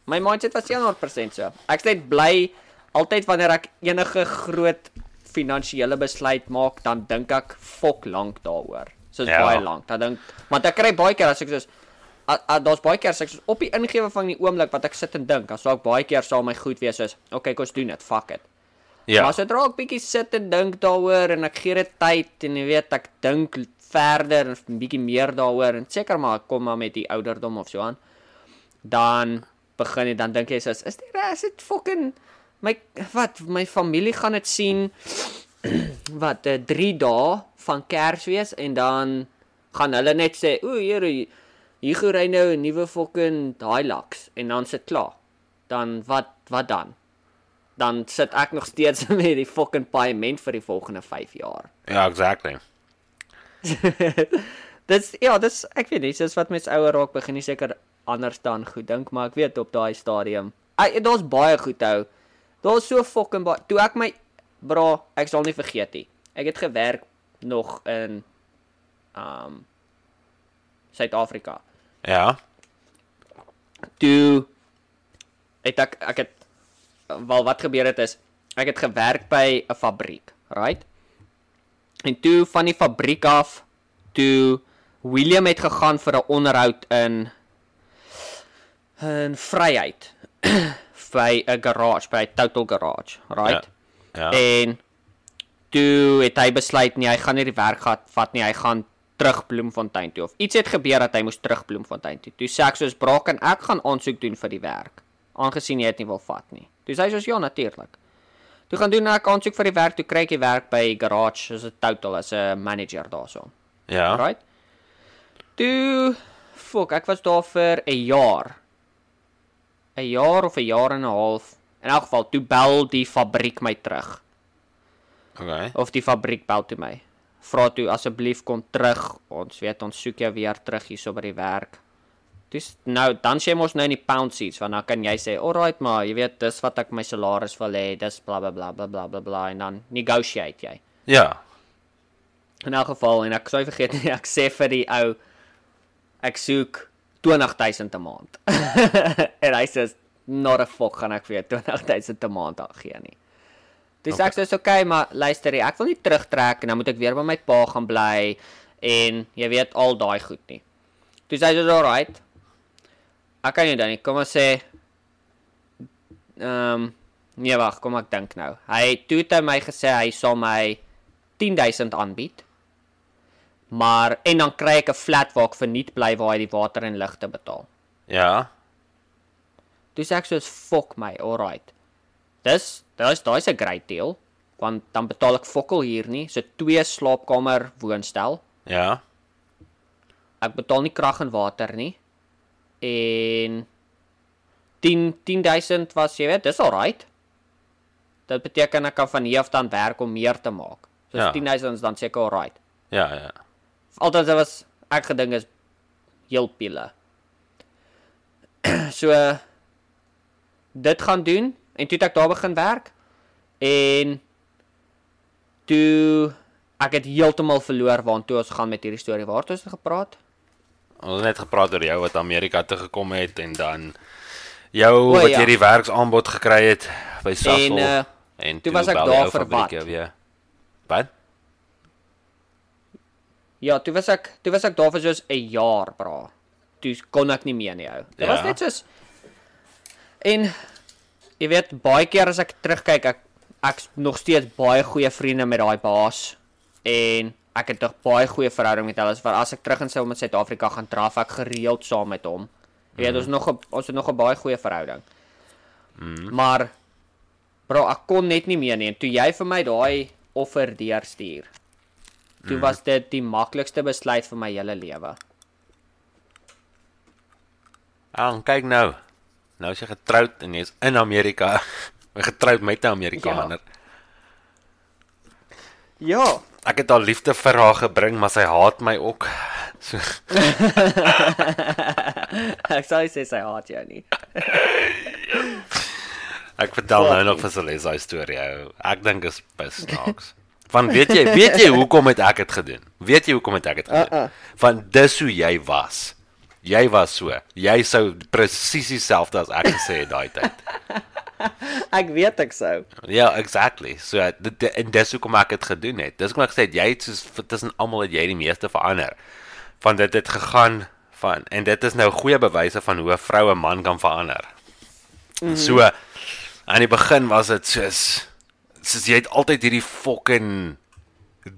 My mindset was 100% so. Ek's net bly altyd wanneer ek enige groot finansiële besluit maak, dan dink ek fok lank daaroor. Soos Ja. baie lank. Dan dink want ek kry baie keer as ek soos daar's baie keer as ek soos op die ingewe van die oomblik wat ek sit en dink, dan sou ek baie keer sal my goed wees soos, okay, kom ons doen dit, fuck it. Ja. Ja. Maar sodra ek bietjie sit en dink daaroor en ek gee dit tyd en jy weet ek dink verder en 'n bietjie meer daaroor en seker maar ek kom maar met die ouderdom of so aan. Dan begin jy dan dink jy soos is dit is dit fucking my wat my familie gaan dit sien wat 'n 3 dae van Kersfees en dan gaan hulle net sê o here hier gaan ry nou 'n nuwe fucking Hilux en dan sit klaar. Dan wat wat dan? dan sit ek nog steeds met die fucking paaiement vir die volgende 5 jaar. Ja, exactly. Dis ja, dis ek weet nie, soos wat mens ouer raak begin jy seker anders dan goed dink, maar ek weet op daai stadium. Daar's baie goed hou. Daar's so fucking baie. Toe ek my bra, ek sal nie vergeet nie. Ek het gewerk nog in um Suid-Afrika. Ja. toe het ek ek het wel wat gebeur het is ek het gewerk by 'n fabriek, right? En toe van die fabriek af toe William het gegaan vir 'n onderhoud in in Vryheid by 'n garage, by 'n total garage, right? Ja. En toe het hy besluit nee, hy gaan nie die werk gehad vat nie, hy gaan terug Bloemfontein toe of iets het gebeur dat hy moes terug Bloemfontein toe. Toe sê ek soos Braak en ek gaan aansoek doen vir die werk, aangesien jy dit nie wil vat nie. Toe sê hy soos ja, natuurlik. Toe gaan doen ek aansoek vir die werk, toe kry ek die werk by Garage soos 'n total as 'n manager daarso. Ja. Right? Toe fok, ek was daar vir 'n jaar. 'n Jaar of 'n jaar en 'n half. In elk geval, toe bel die fabriek my terug. Okay. of die fabriek bel toe my. Vra toe asseblief kom terug. Ons weet ons soek jou weer terug hierso by die werk. Dis nou dan sê mos nou in die pound seats want dan kan jy sê, "Alright maar, jy weet dis wat ek my salaris wil hê, dis bla bla bla bla bla bla bla en dan negotiate jy." Ja. In elk geval en ek sou vergeet nie, ek sê vir die ou ek soek 20000 'n maand. en hy sê not a fuck gaan ek vir jou 20000 'n maand gee nie. Dis okay. ek sê okay, maar luister, ek wil nie terugtrek en dan moet ek weer by my pa gaan bly en jy weet al daai goed nie. Dis hy sê alright. Ek kan nie dan nie. Kom ons sê ehm um, nee wag, kom ek dink nou. Hy toe het hy my gesê hy sal my 10000 aanbied. Maar en dan kry ek 'n flat waar ek verniet bly waar hy die water en ligte betaal. Ja. Dis ek soos fok my, alright. Dis dis daai's 'n great deal want dan betaal ek fokkel hier nie, so twee slaapkamer woonstel. Ja. Ek betaal nie krag en water nie. En 10 10000 was jy weet, dis alright. Dit beteken ek kan van hier af dan werk om meer te maak. So Ja. 10000 is dan seker alright. Ja, ja. Altyd dit was ek gedink is heel pile. so dit gaan doen en toe het ek daar begin werk en toe ek het heeltemal verloor waartoe ons gaan met hierdie storie. Waar het ons gepraat? Ons het net gepraat oor jou wat Amerika toe gekom het en dan jou O, wat ja. jy die werksaanbod gekry het by Sasol En, uh, en toe was ek daar vir wat? Weer. Wat? Ja, toe was ek toe was ek daar vir soos 'n jaar, bra. Toe kon ek nie meer nie ou. Dit Ja. was net soos en jy weet baie keer as ek terugkyk, ek ek's nog steeds baie goeie vriende met daai baas en ek het 'n baie goeie verhouding met hulle. As ek terug in sy om in Suid-Afrika gaan draf ek gereeld saam met hom. Jy weet, ons nog 'n ons het nog 'n baie goeie verhouding. Mm. Maar bro, ek kon net nie meer nie. En toe jy vir my daai offer deurstuur, toe Mm. was dit die maklikste besluit vir my hele lewe. Ah, kyk nou. Nou is jy getroud en jy's in Amerika. Getroud met 'n Amerikaner. Ja. Ek het al liefde vir haar gebring, maar sy haat my ook. So ek sou sê sy haat jou nie. ek vertel nou nog vir Celeste daai storie. Ek dink is besnaaks. Van weet jy, weet jy hoekom het ek dit gedoen? Weet jy hoekom het ek dit gedoen? Uh-uh. Van dis hoe jy was. Jy was so. Jy sou presies dieselfde as ek gesê het daai tyd. Ek weet ek sou. Ja, exactly. So dit en dis hoekom ek dit gedoen het. Dis hoekom ek gesê het jy het soos tussen almal het jy die meeste verander. Van dit het gegaan van en dit is nou goeie bewyse van hoe 'n vrou 'n man kan verander. Mm -hmm. So aan die begin was dit soos soos jy het altyd hierdie fucking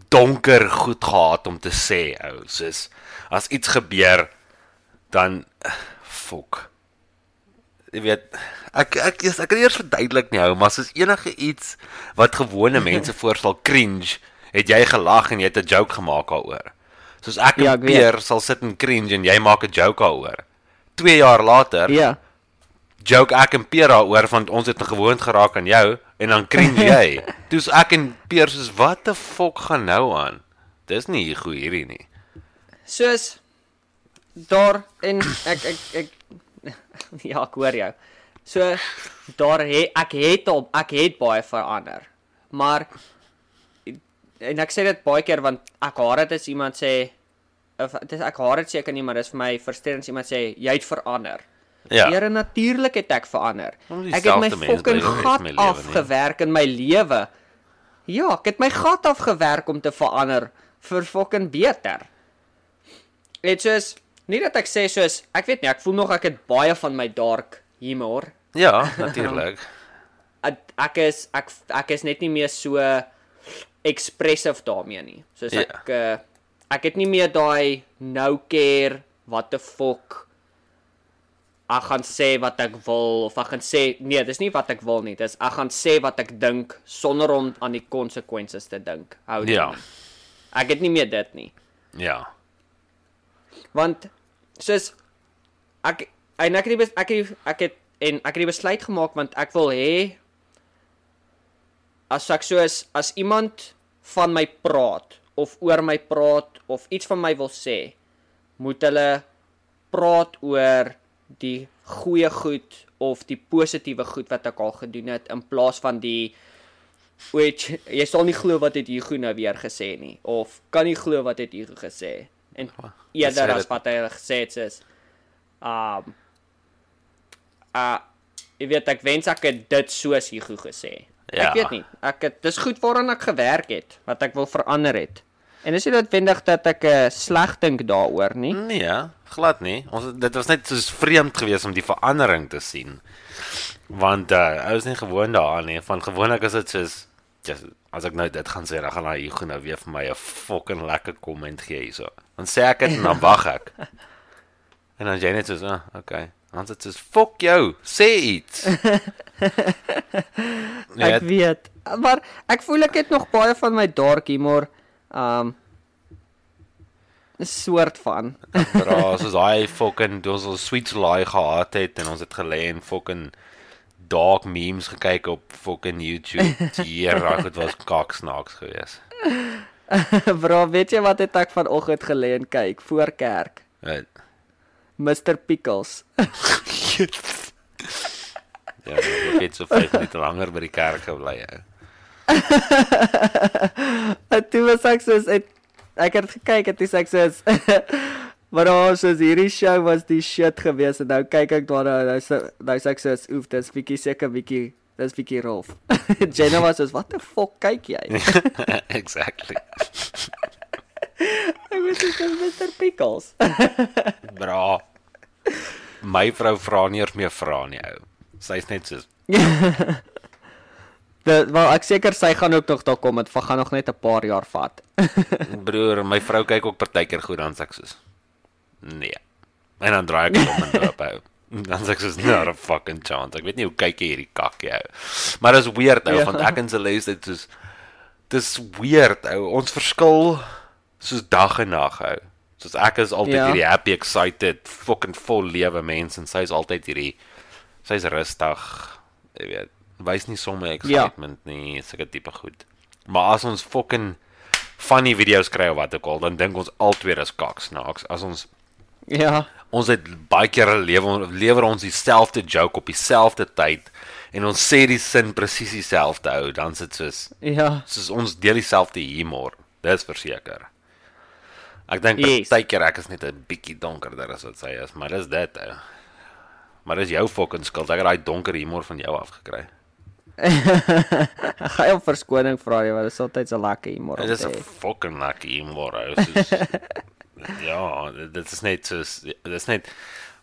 donker goed gehad om te sê, ou. Soos as iets gebeur dan fok. Jy weet ek ek is ek kan eers verduidelik nie hou maar soos enige iets wat gewone mense voorstel cringe het jy gelag en jy het 'n joke gemaak daaroor. Soos ek Ja, en ek weet. Peer sal sit en cringe en jy maak 'n joke daaroor. 2 jaar later Ja. joke ek en Peer daaroor want ons het gewoond geraak aan jou en dan cringe jy. Toe's ek en Peer soos wat the fuck gaan nou aan? Dis nie goed hierdie nie. Soos daar en ek ek ek ja, ek hoor jou. So daar het ek het al ek het baie verander. Maar en ek sê dit baie keer want ek haat dit as iemand sê of dit ek haat dit seker nie, maar dis vir my frustrerend as iemand sê jy het verander. ja Here natuurlik het ek verander. Ek het my fucking gat my lewe, nie? afgewerk in my lewe. Ja, ek het my gat afgewerk om te verander vir fucking beter. Dit soos nie dat ek sê soos ek weet nie, ek voel nog ek het baie van my dark humor. ja natuurlik Ek, is ek ek is net nie meer so expressive daarmee nie. Soos Ja. ek uh, ek het nie meer daai no care what the fuck ek gaan sê wat ek wil of ek gaan sê nee, dis nie wat ek wil nie. Dis ek gaan sê wat ek dink sonder om aan die konsekwensies te dink. Hou dit. Ja. Ek het nie meer dit nie. Ja. Want soos ek en ek het die ek het ek het en ek het die besluit gemaak want ek wil hê as ek soos as iemand van my praat of oor my praat of iets van my wil sê, moet hulle praat oor die goeie goed of die positiewe goed wat ek al gedoen het in plaas van die Weet jy sal nie glo wat het Hugo nou weer gesê nie of kan nie glo wat het Hugo gesê en Dis eerder as dit- wat hy gesê het is um uh jy weet ek wens ek het dit soos Hugo gesê. Ja. Ek weet nie. Ek het dis goed waaraan ek gewerk het wat ek wil verander het. En dis nie noodwendig dat ek uh, sleg dink daaroor nie. Nee, glad nie. Ons dit was net soos vreemd geweest om die verandering te sien. Want uh ou is nie gewoond daaraan nie. Van gewoonlik is dit soos just, as ek nou dit gaan sê, dan gaan hy Hugo nou weer vir my 'n fucking lekker komment gee hierso. Dan sê ek dit en dan wag ek. En dan jy net soos, ah, okay. Dan sê dit fuck jou, sê iets. nee, Ek weet. Maar ek voel ek het nog baie van my dark humor um 'n soort van. Bra, soos hy fucking ons al sweet lie gehad het en ons het gelê en fucking dark memes gekyk op fucking YouTube. Hier, dit was kaksnaaks geweest. Bro, weet jy wat het ek vanoggend gelê en kyk voor kerk? Right. Mr Pickles. Ja, ek het so 5 minute langer by die kerk gebly. Ou. En toe was ek soos ek, ek het gekyk en toe sê ek soos Maar ons soos hierdie show was die shit geweest en nou kyk ek daarna nou sê nou sê ek soos oef dis bietjie seker bietjie dis bietjie rof. Jenna was soos wat the fuck kyk jy? exactly. Ek was soos Mr Pickles. Bra. My vrou vra nie eers meer vra nie ou. Sy's net soos Dit wel ek seker sy gaan ook nog daar kom dit gaan nog net 'n paar jaar vat. broer, my vrou kyk ook partykeer goed dan sê ek soos nee. En dan draai ek hom om en loop ou. Dan sê ek soos not a fucking chance. Ek weet nie hoe kyk jy hierdie kak jy ou. Maar dis weird ou Ja. want ek en Celeste het soos dis weird ou. Ons verskil soos dag en nag ou. Soos ek is altyd Ja. hierdie happy excited fucking vol lewe mens en sy is altyd hierdie sy's rustig, jy weet. Wys nie sommer excitement ja. nie, sulke tipe goed. Maar as ons fucking funny video's kry of wat ook al, dan dink ons albei is kaksnaaks. As ons Ja. ons het baie keer lewe lewer ons dieselfde joke op dieselfde tyd en ons sê die sin presies dieselfde ou, dan sit soos Ja. soos ons deel dieselfde humor. Dis verseker. Ek dink Yes. partykeer ek is net 'n bietjie donkerder as wat sy is, maar dis dit ou. Maar dis jou fucking skuld. Ek het daai donker humor van jou afgekry. Ek gaan jou verskoning vra jy want dit is altyd so lekker humor. om Dit is 'n fucking lekker humor ou. Soos ja, dit is net soos dit is net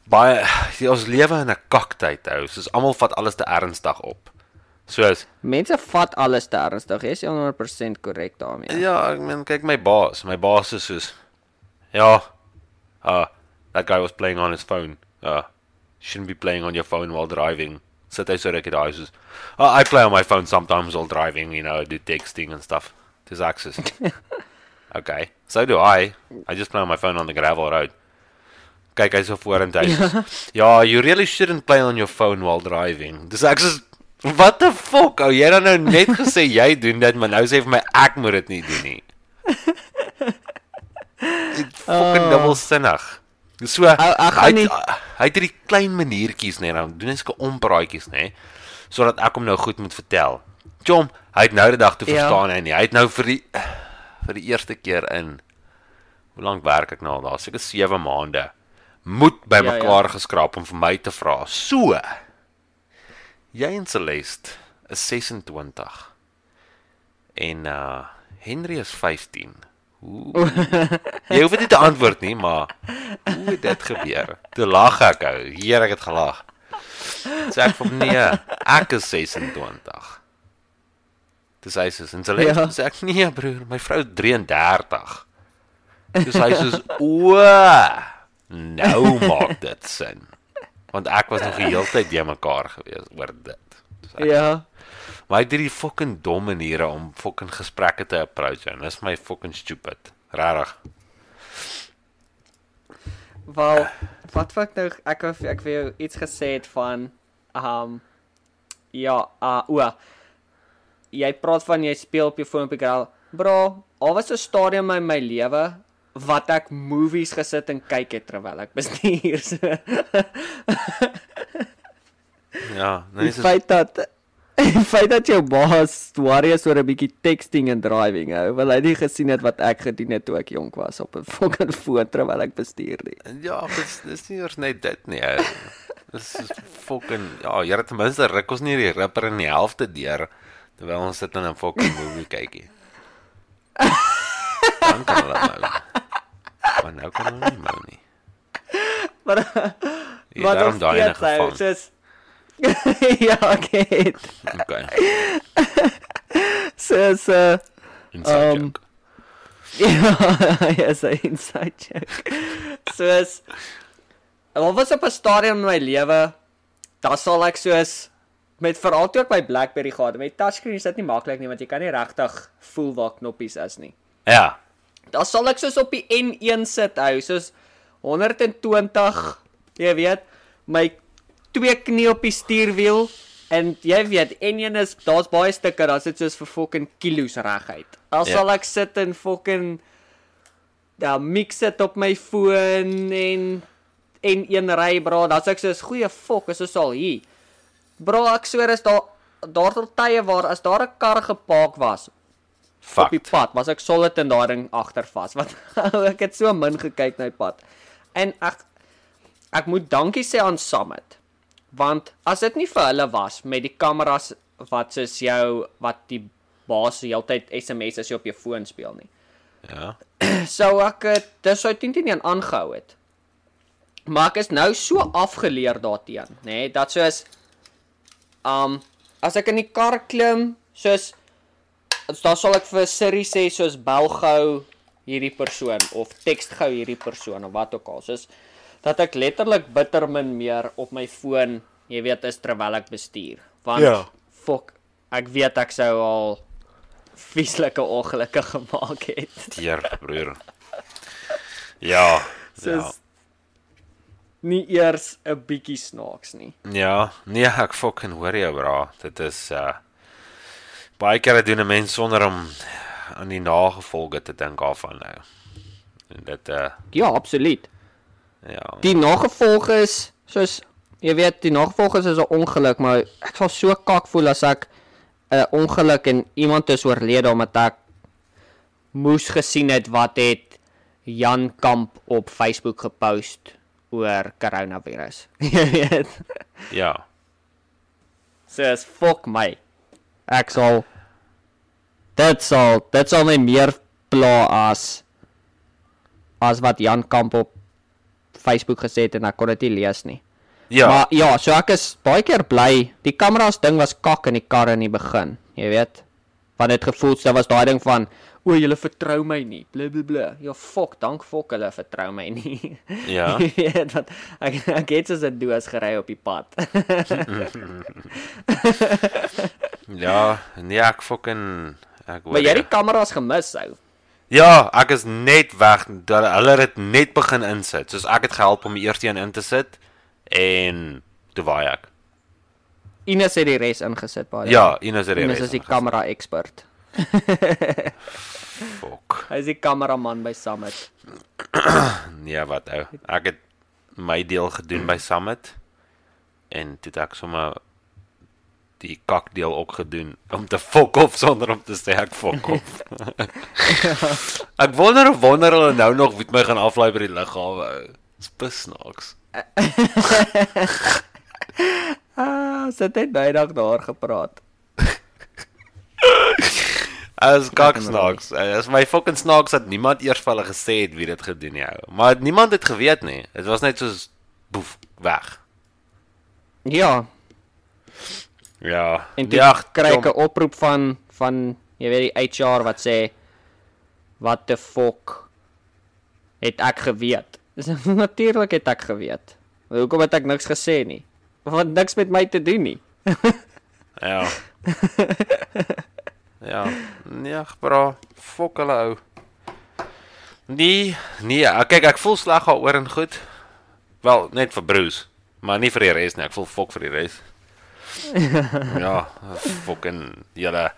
baie ons lewe in 'n kaktyd ou. Soos almal vat alles te ernstig op. Soos Mense vat alles te ernstig. Jy is 100% korrek daarmee. ja, ek meen kyk my baas. My baas is soos ja, uh that guy was playing on his phone. Uh shouldn't be playing on your phone while driving. Sit hy so rukkie daai soos oh, I play on my phone sometimes while driving, you know, do texting and stuff. Dis access. okay. So do I. I just play on my phone on the gravel road. Kyk hy so vorentoe. Ja. ja, you really shouldn't play on your phone while driving. Dis ek soos What the fuck? Ou jy het dan nou net gesê jy doen dit, maar nou sê jy vir my ek moet dit nie doen nie. Dit fucking Oh. dubbelsinnig. Dis so Ou, ek gaan nie- hy het hierdie klein maniertjies net dan doen hy sulke ompraatjies nê sodat ek hom nou goed moet vertel. Chom, hy het nou die dag toe Ja. verstaan hy nie. Hy het nou vir die vir die eerste keer in hoe lank werk ek nou al daar? Seker 7 maande. Moet by Ja, ja. geskraap om vir my te vra. So. Jy en Celeste is 26. En uh Henry is 15. Hoe Jy hoef dit te antwoord nie, maar hoe het dit gebeur? Toe lag ek ou. Hier ek het gelag. Sê ek vir nee, ek is 26. Dis hy sê en Celeste Ja. sê ek nee broer, my vrou is 33. Dis hy sê o, nou maak dit sin. Want ek was nog die hele tyd by mekaar gewees oor dit. So ek, Ja. maar ek het hierdie fucking dom maniere om fucking gesprekke te approach en dis my fucking stupid. Regtig. Wel, wat wat nou ek ek wou iets gesê het van um ja, uh o. Jy praat van jy speel op jou foon op die gril. Bro, al was 'n stadium in my lewe wat ek movies gesit en kyk het terwyl ek bestuur. So. Ja, Die nee, dis feit dat die feit dat jou baas worry is oor 'n bietjie texting en driving, ou, wil hy nie gesien het wat ek gedoen het toe ek jonk was op 'n fucking foon terwyl ek bestuur nie. Ja, dis dis nie eers net dit nie. ou. Dis is fucking ja, jy het ten minste ruk ons nie die ripper in die helfte deur terwyl ons sit in 'n fucking movie kykie. Dan kan hulle nou. Maar nou kan hulle nie nou nie. Maar maar daarom daai ou, gevang. soos ja, okay. Okay. Soos uh Inside Um, joke. ja, ja, so inside joke. Soos wat was op 'n stadium in my lewe, daar sal ek soos met veral toe ek my BlackBerry gehad het, met touchscreen is dit nie maklik nie want jy kan nie regtig voel waar knoppies is nie. Ja. Dan sal ek soos op die N1 sit hou, soos 120, jy weet, my twee knie op die stuurwiel en jy weet N1 is daar's baie stukke, daar's dit soos vir fucking kilos reguit. Dan Ja. sal ek sit en fucking dan mix dit op my foon en N1 ry bro, dan's ek soos goeie fok, is ons al hier. Bro, ek swear is daar daar tot tye waar as daar 'n kar gepark was op die pad, was ek solid in daai ding agter vas. Want ek het so min gekyk na die pad. En ek ek moet dankie sê aan Summit. Want as dit nie vir hulle was met die kameras wat soos jou wat die baas die hele tyd SMS as jy op jou foon speel nie. Ja. Sou ek dit dis sou teen teen aangehou het. Maar ek is nou so afgeleer daarteen, nê, nee, dat soos um as ek in die kar klim, soos dan sal ek vir Siri sê soos bel gou hierdie persoon of teks gou hierdie persoon of wat ook al. Soos dat ek letterlik bitter min meer op my foon, jy weet, is terwyl ek bestuur. Want Ja. fok, ek weet ek sou al vieslike ongelukke gemaak het. Teer, broer. Ja. Soos Ja. Nie eers 'n bietjie snaaks nie. Ja, nee, ek fucking hoor jou, bra. Dit is uh baie kere doen 'n mens sonder om aan die nagevolge te dink daarvan nou. En dit uh Ja, absoluut. ja. Die nagevolge is soos jy weet, die nagevolge is 'n ongeluk, maar ek sal so kak voel as ek 'n ongeluk en iemand is oorlede omdat ek moes gesien het wat het Jan Kamp op Facebook gepost oor coronavirus. Jy weet. Ja. Soos fok my. Ek sal dit sal dit sal my meer pla as as wat Jan Kamp op Facebook gesê het en ek kon dit nie lees nie. Ja. Maar ja, so ek is baie keer bly. Die kameras ding was kak in die kar in die begin, jy weet. Want dit gevoel so was daai ding van o, julle vertrou my nie. Blablabla. Ja, fok, dank fok hulle vertrou my nie. Ja. Jy weet wat ek ek het soos 'n doos gery op die pad. ja, nee, ek fucking ek hoor. maar jy het die kameras gemis ou. Ja, ek is net weg. Hulle het net begin insit. Soos ek het gehelp om die eerste een in te sit en toe waai ek. Ines het die res ingesit baie. Ja, Ines het die Ines res is die kamera expert. Fok. Hy is die kameraman by Summit. Nee, wat ou. Ek het my deel gedoen by Summit en toe het ek sommer die kakdeel ook gedoen om te fok op sonder om te sê ek fok op. ek wonder of wonder hulle nou nog weet my gaan aflaai by die lughawe. Dis besnaaks. Ah, sit net bydag daar gepraat. As kak snaaks. As my fucking snaaks dat niemand eers vir hulle gesê het wie dit gedoen ou. Maar niemand het geweet nie. Dit was net soos boef weg. Ja, Ja. en toe ja, kry ek. 'n oproep van van jy weet die HR wat sê wat the fuck het ek geweet. Dis natuurlik het ek geweet. Hoekom het ek niks gesê nie? Want niks met my te doen nie. Ja. ja. Nee, bra. Fok hulle ou. Nee, nee, ek- kyk ek voel sleg daaroor en goed. Wel, net vir Bruce, maar nie vir die res nie. Ek voel fok vir die res. ja, fucking julle.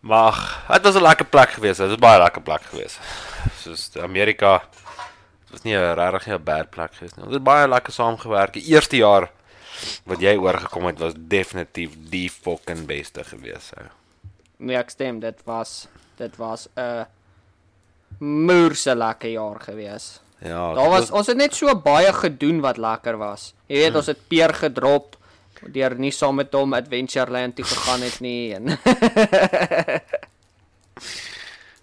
Maar dit was 'n lekker plek geweest. Dit was baie lekker plek geweest. Soos Amerika dit was nie 'n regtig 'n bad plek geweest nie. Ons het baie lekker saamgewerk. Die eerste jaar wat jy oorgekom het was definitief die fucking beste geweest. Ou. Nee, ek stem, dit was dit was 'n moerse lekker jaar gewees. Ja, Daar was ons het net so baie gedoen wat lekker was. Jy weet, ons het Peer gedrop deur nie saam met hom Adventureland toe gegaan het nie en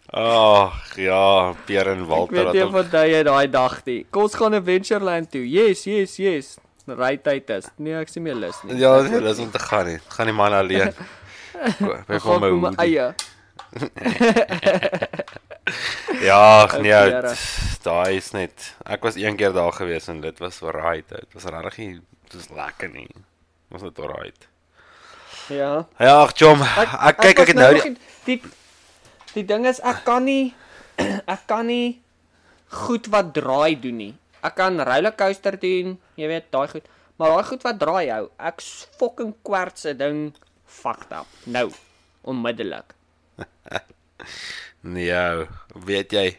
Ag, ja, Pierre en ek Walter weet nie het wat jy daai dag nie. Kom ons gaan Adventureland toe. Yes, yes, yes. Ry tyd is. Nee, ek sien meer lus nie. Ja, dis dis om te gaan nie. Gaan die man alleen. Ek Ek kom gaan my my eie. Ja, nee, daai is net. Ek was een keer daar gewees en dit was alright. Dit was regtig nie dis lekker nie. Was net alright. Ja. Ja, ag, chom. Ek kyk ek was het nou die, die die ding is ek kan nie ek kan nie goed wat draai doen nie. Ek kan rollercoaster doen, jy weet, daai goed. Maar daai goed wat draai jou, ek fucking kwarts 'n ding fucked up. Nou, onmiddellik. Nee, ou, weet jy?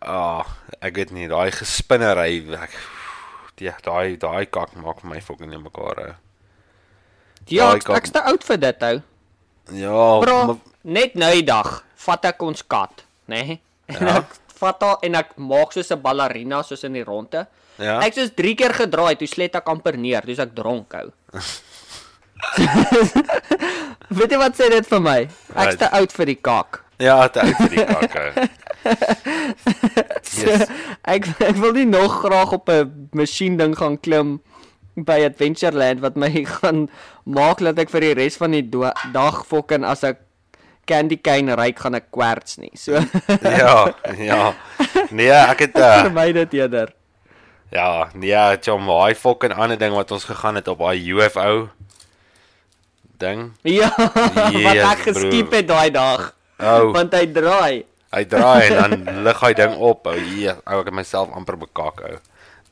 Ah, ek weet nie, daai gespinnery ek Ja, daai daai kak maak my fucking in mekaar hou. Ja, ek, ek's te oud vir dit ou. Ja, Bro, maar net nou die dag vat ek ons kat, nê? Nee? En Ja. ek vat haar en ek maak soos 'n ballerina soos in die ronde. ja. Ek soos 3 keer gedraai, toe slet ek amper neer, dis ek dronk hou. Weet jy wat sê dit vir my? Ek's Right. te oud vir die kak. Ja, dit uit vir die kak. ou. So, ek ek wil nie nog graag op 'n masjien ding gaan klim by Adventureland wat my gaan maak dat ek vir die res van die dag fokin as ek candy cane ryk gaan ek kwarts nie. So Ja, ja. Nee, ek het uh, vermy dit eerder. ja, nee, chom, daai fucking ander ding wat ons gegaan het op daai UFO ding. Ja, wat Yes, ek geskiep het daai dag. Ou, Want hy draai. hy draai en dan lig hy ding op. Ou, hier, ou, ek het myself amper bekak, ou.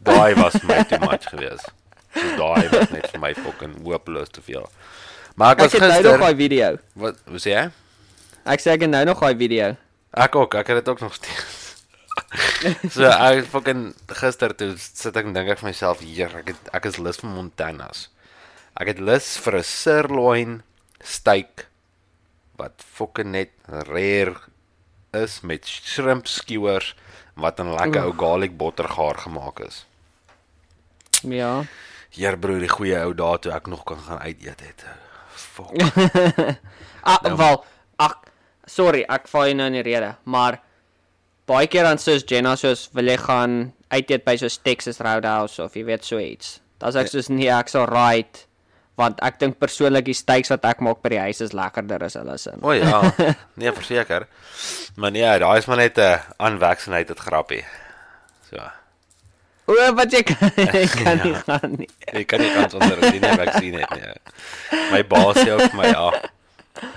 Daai was my too much geweest. So daai was net vir my fucking hopeloos te veel. Maar ek Ek was het nou nog gister daai video. Wat, hoe sê jy? Ek sê ek het nou nog daai video. Ek ook, ek het dit ook nog steeds. so ek fucking gister toe sit ek en dink ek vir myself, hier, ek het ek is lus vir Montanas. Ek het lus vir 'n sirloin steak wat fucking net rare is met shrimp skewers wat in lekker ou garlic butter gaar gemaak is. Ja. Heer broer, die goeie ou dae toe ek nog kan gaan uit eet het. Fuck. Ah, Nou. wel, ag, sorry, ek val nou in die rede, maar baie keer dan soos Jenna soos wil jy gaan uit eet by soos Texas Roadhouse of jy weet so iets. Dan sê ek soos nee, ek sal right want ek dink persoonlik die steaks wat ek maak by die huis is lekkerder as hulle se. O ja, nee verseker. Maar nee, daai is maar net 'n unvaccinated grappie. So. O, wat jy kan, jy kan nie gaan nie. Ek kan nie kans onder die nie vaksin het nie. My baas sê ook vir my ja.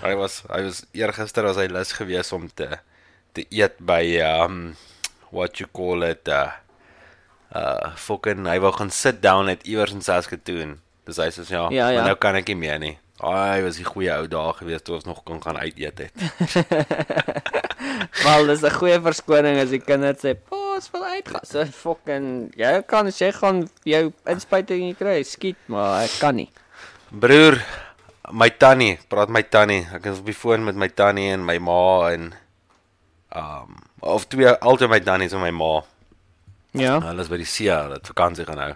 Hy was hy was eergister was hy lus geweest om te te eet by um what you call it uh uh fucking hy wou gaan sit down at iewers in Saskatoon. Dis hy sê ja, Ja, ja. nou kan ek nie meer nie. Hy was die goeie ou dae geweest toe ons nog kon gaan uit eet het. Wel, dis 'n goeie verskoning as die kinders sê, "Pa, ons wil uitgaan." So fucking jy kan as jy gaan jou inspuiting kry, skiet, maar ek kan nie. Broer, my tannie, praat my tannie. Ek is op die foon met my tannie en my ma en um of twee altyd my tannies en my ma. Ja. Hulle is by die see, hulle het vakansie gaan hou.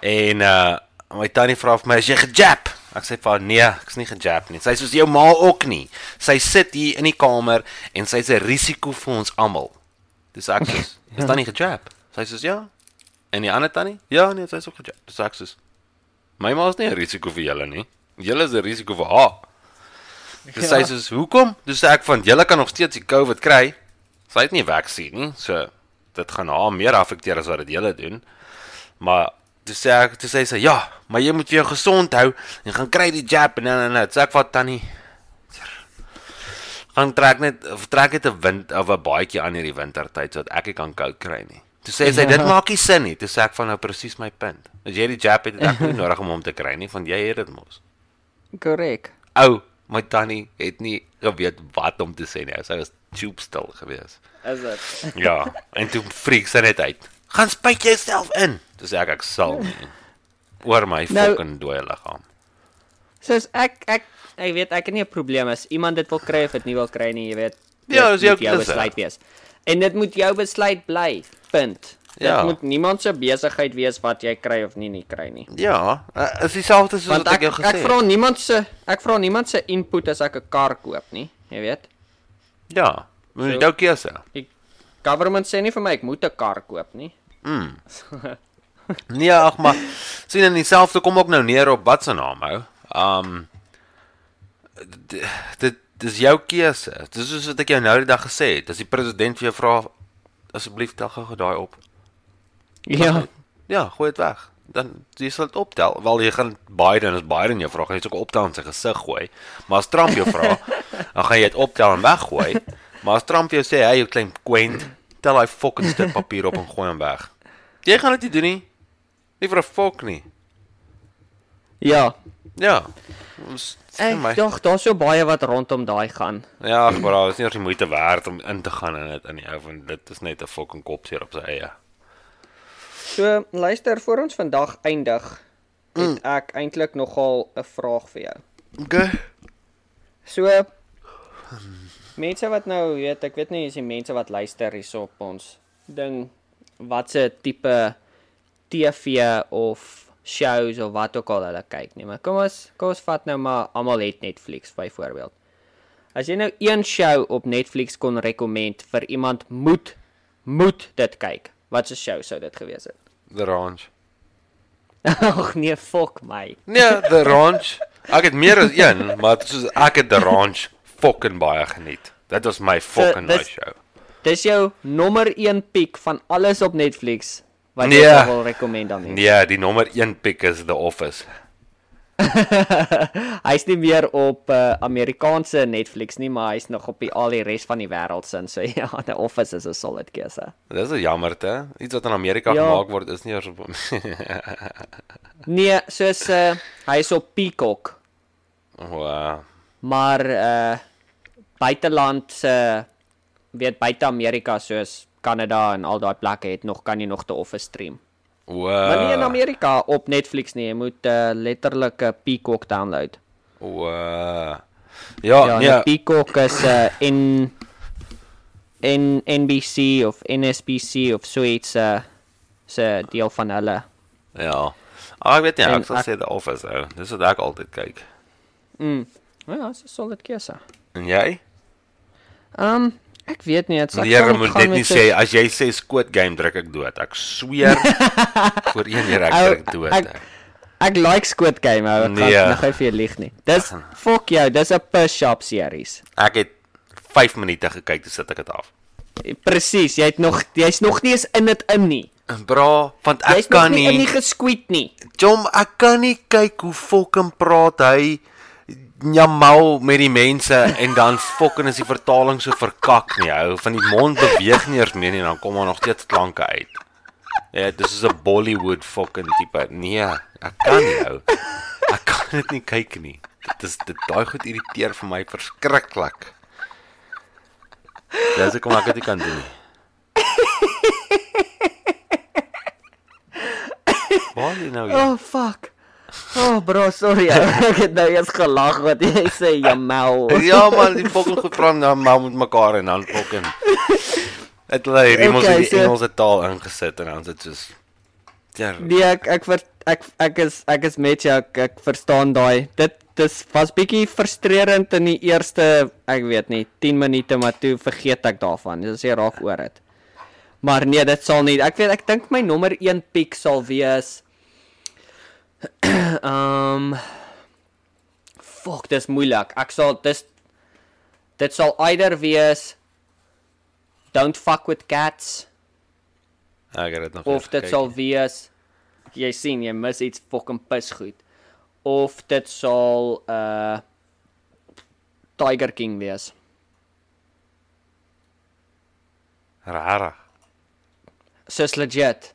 En uh my tannie vra vir my, "Is jy gejap?" Ek sê vir haar, "Nee, ek's nie gejap nie." Sy sê soos jou ma ook nie. Sy sit hier in die kamer en sy's 'n risiko vir ons almal. Dis ek sê, "Is tannie gejap?" Sy sê soos, "Ja." En die ander tannie? "Ja, nee, sy's ook gejap." Dis ek sê, "My ma is nie 'n risiko vir julle nie. Julle is 'n risiko vir haar." Dis sy Ja. sê, "Hoekom?" Dis sê ek van, "Julle kan nog steeds die COVID kry." Sy het nie vaksin nie, so dit gaan haar meer affekteer as wat dit julle doen. Maar toe sê ek, toe sê sy ja, maar jy moet vir jou gesond hou en gaan kry die jab en dan dan sê ek wat tannie gaan trek net trek net 'n wind of 'n baadjie aan hierdie wintertyd sodat ek nie kan koud kry nie. Toe sê sy dit maak nie sin nie. Toe sê ek van nou presies my punt. As jy die jab het, het ek nie nodig om hom te kry nie, want jy het dit mos. Korrek. Ou, my tannie het nie geweet wat om te sê nie. Sy was tube stil gewees. Is dit? Ja, en toe freak sy net uit. Gaan spuit jouself in. Toe sê ek ek sal nie. Oor my Nou- fucking dooie liggaam. Soos ek ek ek weet ek het nie 'n probleem as iemand dit wil kry of dit nie wil kry nie, jy weet. Ja, dis jou besluit wees. En dit moet jou besluit bly. Punt. Dit Ja. moet niemand se besigheid wees wat jy kry of nie nie kry nie. Ja, uh, is dieselfde soos Want wat ek ek jou gesê ek het. vra niemand se ek vra niemand se input as ek 'n kar koop nie, jy weet. Ja, moet So- jou keuse. Die government sê nie vir my ek moet 'n kar koop nie. Nee, ag maar sien in dieselfde kom ook nou neer op wat se naam hou. Um dit dis jou keuse. Dis soos wat ek jou nou die dag gesê het. As die president vir jou vra asseblief tel gou daai op. Ja. Ja, gooi dit weg. Dan jy sal dit optel. Wel jy gaan Biden as Biden jou vra, gaan jy dit ook optel in sy gesig gooi. Maar as Trump jou vra, dan gaan jy dit optel en weggooi. Maar as Trump jou sê, "Hey, jy klein kwent, tel daai fucking stuk papier op en gooi hom weg." Jy gaan dit nie doen nie. Nie vir 'n fok nie. Ja. Ja. Ons Ek dink daar's so baie wat rondom daai gaan. Ja, ag, maar dit is nie eers die moeite werd om in te gaan in dit in die ou van dit is net 'n fucking kopseer op sy eie. So, luister, voor ons vandag eindig, het ek eintlik nogal 'n vraag vir jou. Okay. So mense wat nou weet, ek weet nie is die mense wat luister hierso op ons ding watse tipe TV of shows of wat ook al hulle kyk nie, maar kom ons kom ons vat nou maar almal het Netflix byvoorbeeld. As jy nou een show op Netflix kon rekomend vir iemand moet moet dit kyk. Wat 'n show sou dit gewees het? The Ranch. Ag nee, fuck my. Nee, The Ranch. Ek het meer as een, maar soos ek het The Ranch fucking baie geniet. Dit was my fucking dis- nice show. Dis jou nommer 1 piek van alles op Netflix wat Nee. sou wil rekomend aan mense. Nee, die nommer 1 pick is The Office. Hy's nie meer op uh, Amerikaanse Netflix nie, maar hy's nog op die al die res van die wêreld sin. So ja, The Office is 'n solid keuse. Dis 'n jammerte. Iets wat in Amerika Ja. gemaak word is nie eers op Nee, soos uh, hy's op Peacock, Wow. maar uh buiteland se weet buite Amerika soos Kanada en al daai plekke het nog kan jy nog The Office stream. Maar nie in Wow. Amerika op Netflix nie, jy moet uh, letterlik 'n Peacock download. Wow. Ja, Ja, nee. Peacock is uh, in in NBC of NSBC of so iets uh se deel van hulle. Ja. Ah, ek weet nie, En ek sal ek- sê The Office ou. Dis wat ek altyd kyk. Mm. Ja, dis 'n solid keuse. En jy? Um ek weet nie, dit sal gaan moet dit nie sê as jy sê Squid Game druk ek dood. Ek sweer vir een jaar ek druk dood. ek- ek. Ek like Squid Game, ou. Ek Nee. gaan nog vir jou lieg nie. Dis fuck jou, dis 'n push up series. Ek het 5 minute gekyk toe sit ek dit af. Presies, jy het nog jy's nog nie eens in dit in nie. Bra, want ek Jy's nog kan nie in nie. die gesqueet nie. Jom, ek kan nie kyk hoe fucking praat hy Jamal met die mense en dan fucking is die vertaling so verkak nie. Hou van die mond beweeg nie eers meer nie en dan kom daar nog steeds klanke uit. Ja, dis is 'n Bollywood fucking tipe. Nee, ek kan nie hou. Ek kan dit nie kyk nie. Dit is dit daai goed irriteer vir my verskriklik. Dis ek kom ek dit kan doen nie. Waar jy nou? hier? Oh fuck. Oh bro, sorry. ek het nou eers gelag wat jy sê Jamal. Ja man, die fucking goed praat nou maar met mekaar en dan fucking Het hulle hierdie mos Okay, in die so- Engelse taal ingesit en dan dit soos Ja, Nee, ek ek ver, ek ek is ek is met jou. Ek, ek verstaan daai. Dit dis was bietjie frustrerend in die eerste, ek weet nie, 10 minute, maar toe vergeet ek daarvan. Dis jy raak oor dit. Maar nee, dit sal nie. Ek weet ek dink my nommer 1 piek sal wees um Fuck, dis moeilik. Ek sal dis dit sal either wees Don't fuck with cats ek het dit nog of dit sal wees jy sien jy mis iets fucking pis goed. Of dit sal uh Tiger King wees. Rarig. Sis legit.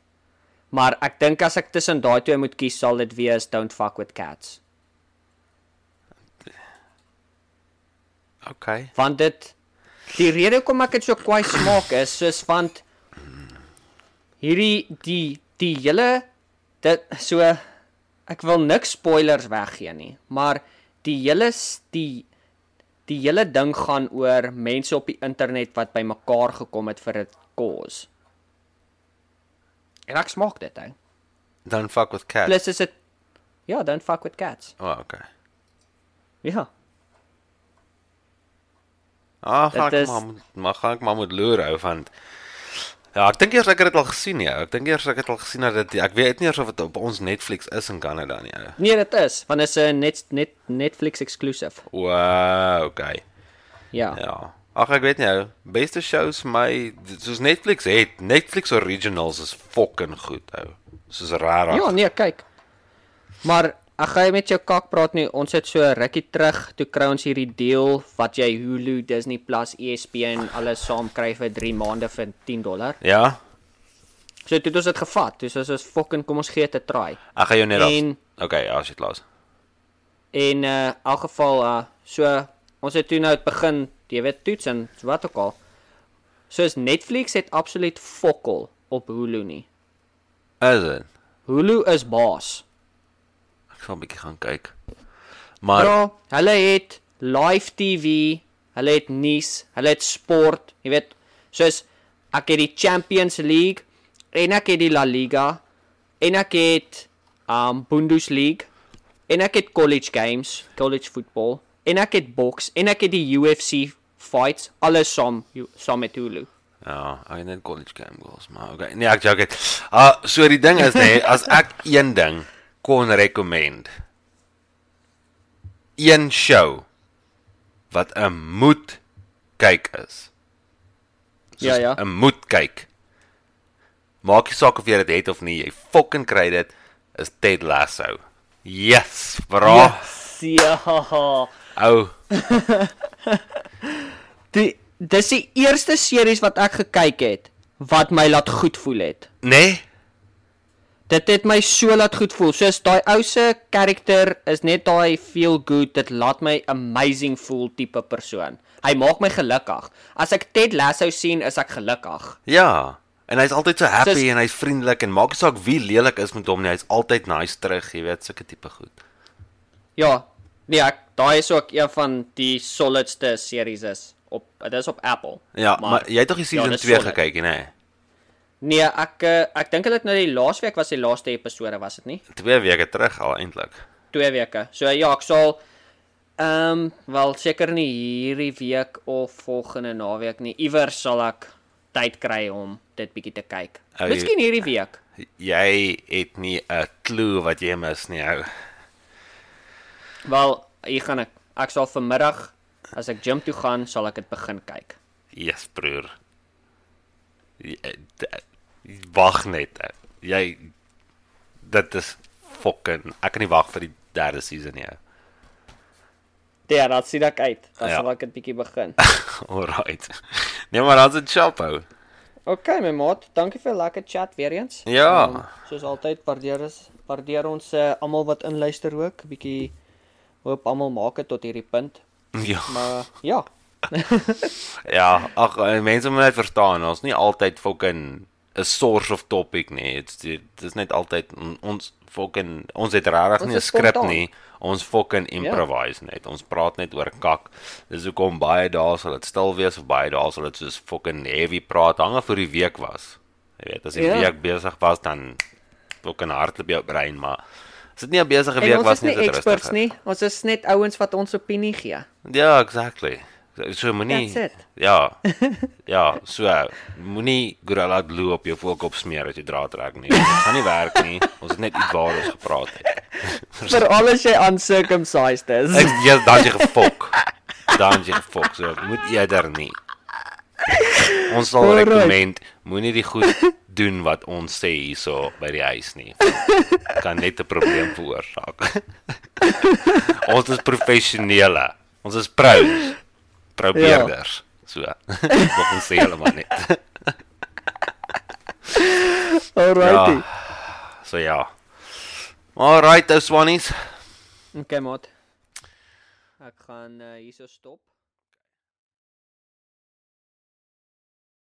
Maar ek dink as ek tussen daai twee moet kies, sal dit wees Don't Fuck with Cats. Okay. Want dit die rede hoekom ek dit so kwai smaak is soos want hierdie die die hele dit so ek wil niks spoilers weggee nie, maar die hele die die hele ding gaan oor mense op die internet wat bymekaar gekom het vir 'n cause. En ek smaak dit, hè. Don't fuck with cats. Plus is dit ja, don't fuck with cats. Oh, okay. Ja. Ah, gaan Dit ek is- maar maar gaan ek maar moet loer hou van Ja, ek dink eers ek het dit al gesien ja. Ek dink eers ek het al gesien dat dit ek weet nie eers of dit op ons Netflix is in Kanada nie. ou. Nee, dit is, want dit is 'n net net Netflix exclusive. Wow, okay. Ja. Ja. Ag ek weet nie ou, beste shows vir my soos Netflix het. Netflix originals is fucking goed ou. Soos rarig. Ja, nee, kyk. Maar ek gaan met jou kak praat nie. Ons het so rukkie terug toe kry ons hierdie deal wat jy Hulu, Disney Plus, ESPN alles saam kry vir 3 maande vir 10 dollar. Ja. So toe het ons dit gevat. Toe soos ons fucking kom ons gee dit 'n try. Ek gaan jou net af. En- Okay, ja, shit laas. En uh in elk geval uh so ons het toe nou begin, jy weet, toets en wat ook al. Soos Netflix het absoluut fokol op Hulu nie. Is dit? Hulu is baas. Ek sal 'n bietjie gaan kyk. Maar Ja, hulle het live TV, hulle het nuus, hulle het sport, jy weet, soos ek het die Champions League en ek het die La Liga en ek het um Bundesliga en ek het college games, college football en ek het boks en ek het die UFC fights alles saam saam met Hulu. Ja, ek net college game goals, maar okay. Nee, ek joke. Ah, so die ding is nee, as ek een ding kon recommend. Een show wat 'n moet kyk is. Ja, ja. 'n moet kyk. Maak nie saak of jy dit het of nie, jy fucking kry dit is Ted Lasso. Yes, bra. Ja. Ou, Die dis die eerste series wat ek gekyk het wat my laat goed voel het. nee? Dit het my so laat goed voel. Soos daai ou se karakter is net daai feel good, dit laat my amazing voel tipe persoon. Hy maak my gelukkig. As ek Ted Lasso sien, is ek gelukkig. Ja. En hy's altyd so happy Soos- en hy's vriendelik en maak nie saak wie lelik is met hom nie, hy's altyd nice terug, jy weet, sulke tipe goed. Ja. Nee, ek daai is ook een van die solidste series is op dit is op Apple. Ja, maar, maar jy het tog die season dis 2 solid. gekyk, nê? Nee? Nee, ek eh, ek dink hulle het nou die laasweek was die laaste episode, was dit nie? 2 weke terug al eintlik. 2 weke. So ja, ek sal ehm um, wel seker nie hierdie week of volgende naweek nie. Iewers sal ek tyd kry om dit bietjie te kyk. Jy- Miskien hierdie week. Jy het nie 'n klou wat jy mis nie, ou. Wel, hier gaan ek. Ek sal vanmiddag as ek gym toe gaan, sal ek dit begin kyk. Yes, broer. Wag net. Jy dit is fucking ek kan nie wag vir die derde season nie. Ja, dat sien ek uit. Dan Ja. sal ek dit bietjie begin. Alright. Nee, maar dan's dit chop ou. OK, my maat, dankie vir 'n lekker chat weer eens. Ja. Um, soos altyd waardeer is waardeer ons uh, almal wat inluister ook. Bietjie hoop almal maak dit tot hierdie punt. Ja. Maar ja, Ja, ag eh, mense moet net verstaan, ons nie altyd fucking 'n source of topic nie. Dit is net altyd on- ons fucking ons het regtig Ons nie 'n skrip nie. Ons fucking improvise net. Ons praat net oor kak. Dis hoekom baie dae sal dit stil wees of baie dae sal dit soos fucking heavy praat hang af hoe die week was. Jy weet, as die Ja. week besig was dan fucking hardloop jou brein, maar as dit nie 'n besige en week ons was nie, nie is dit experts rustig. nie. Ons is net ouens wat ons opinie gee. Ja, exactly. So, moenie. Ja. Ja, so moenie Gorilla Glue op jou voorkop smeer as jy draad trek nie. Dit gaan nie werk nie. Ons het net iets waar ons gepraat het. Vir alles jy uncircumcised is. Ek ja, dan jy gefok. Dan jy gefok. So moet eerder nie. Ons sal recommend moenie die goed doen wat ons sê hierso by die huis nie. kan net 'n probleem veroorsaak. ons is professionele. Ons is pros. Probeerders. So. Wat ons sê heeltemal net. Alrighty. Ja. So ja. Alright, ou swannies. Okay, maat. Ek gaan uh, hierso stop.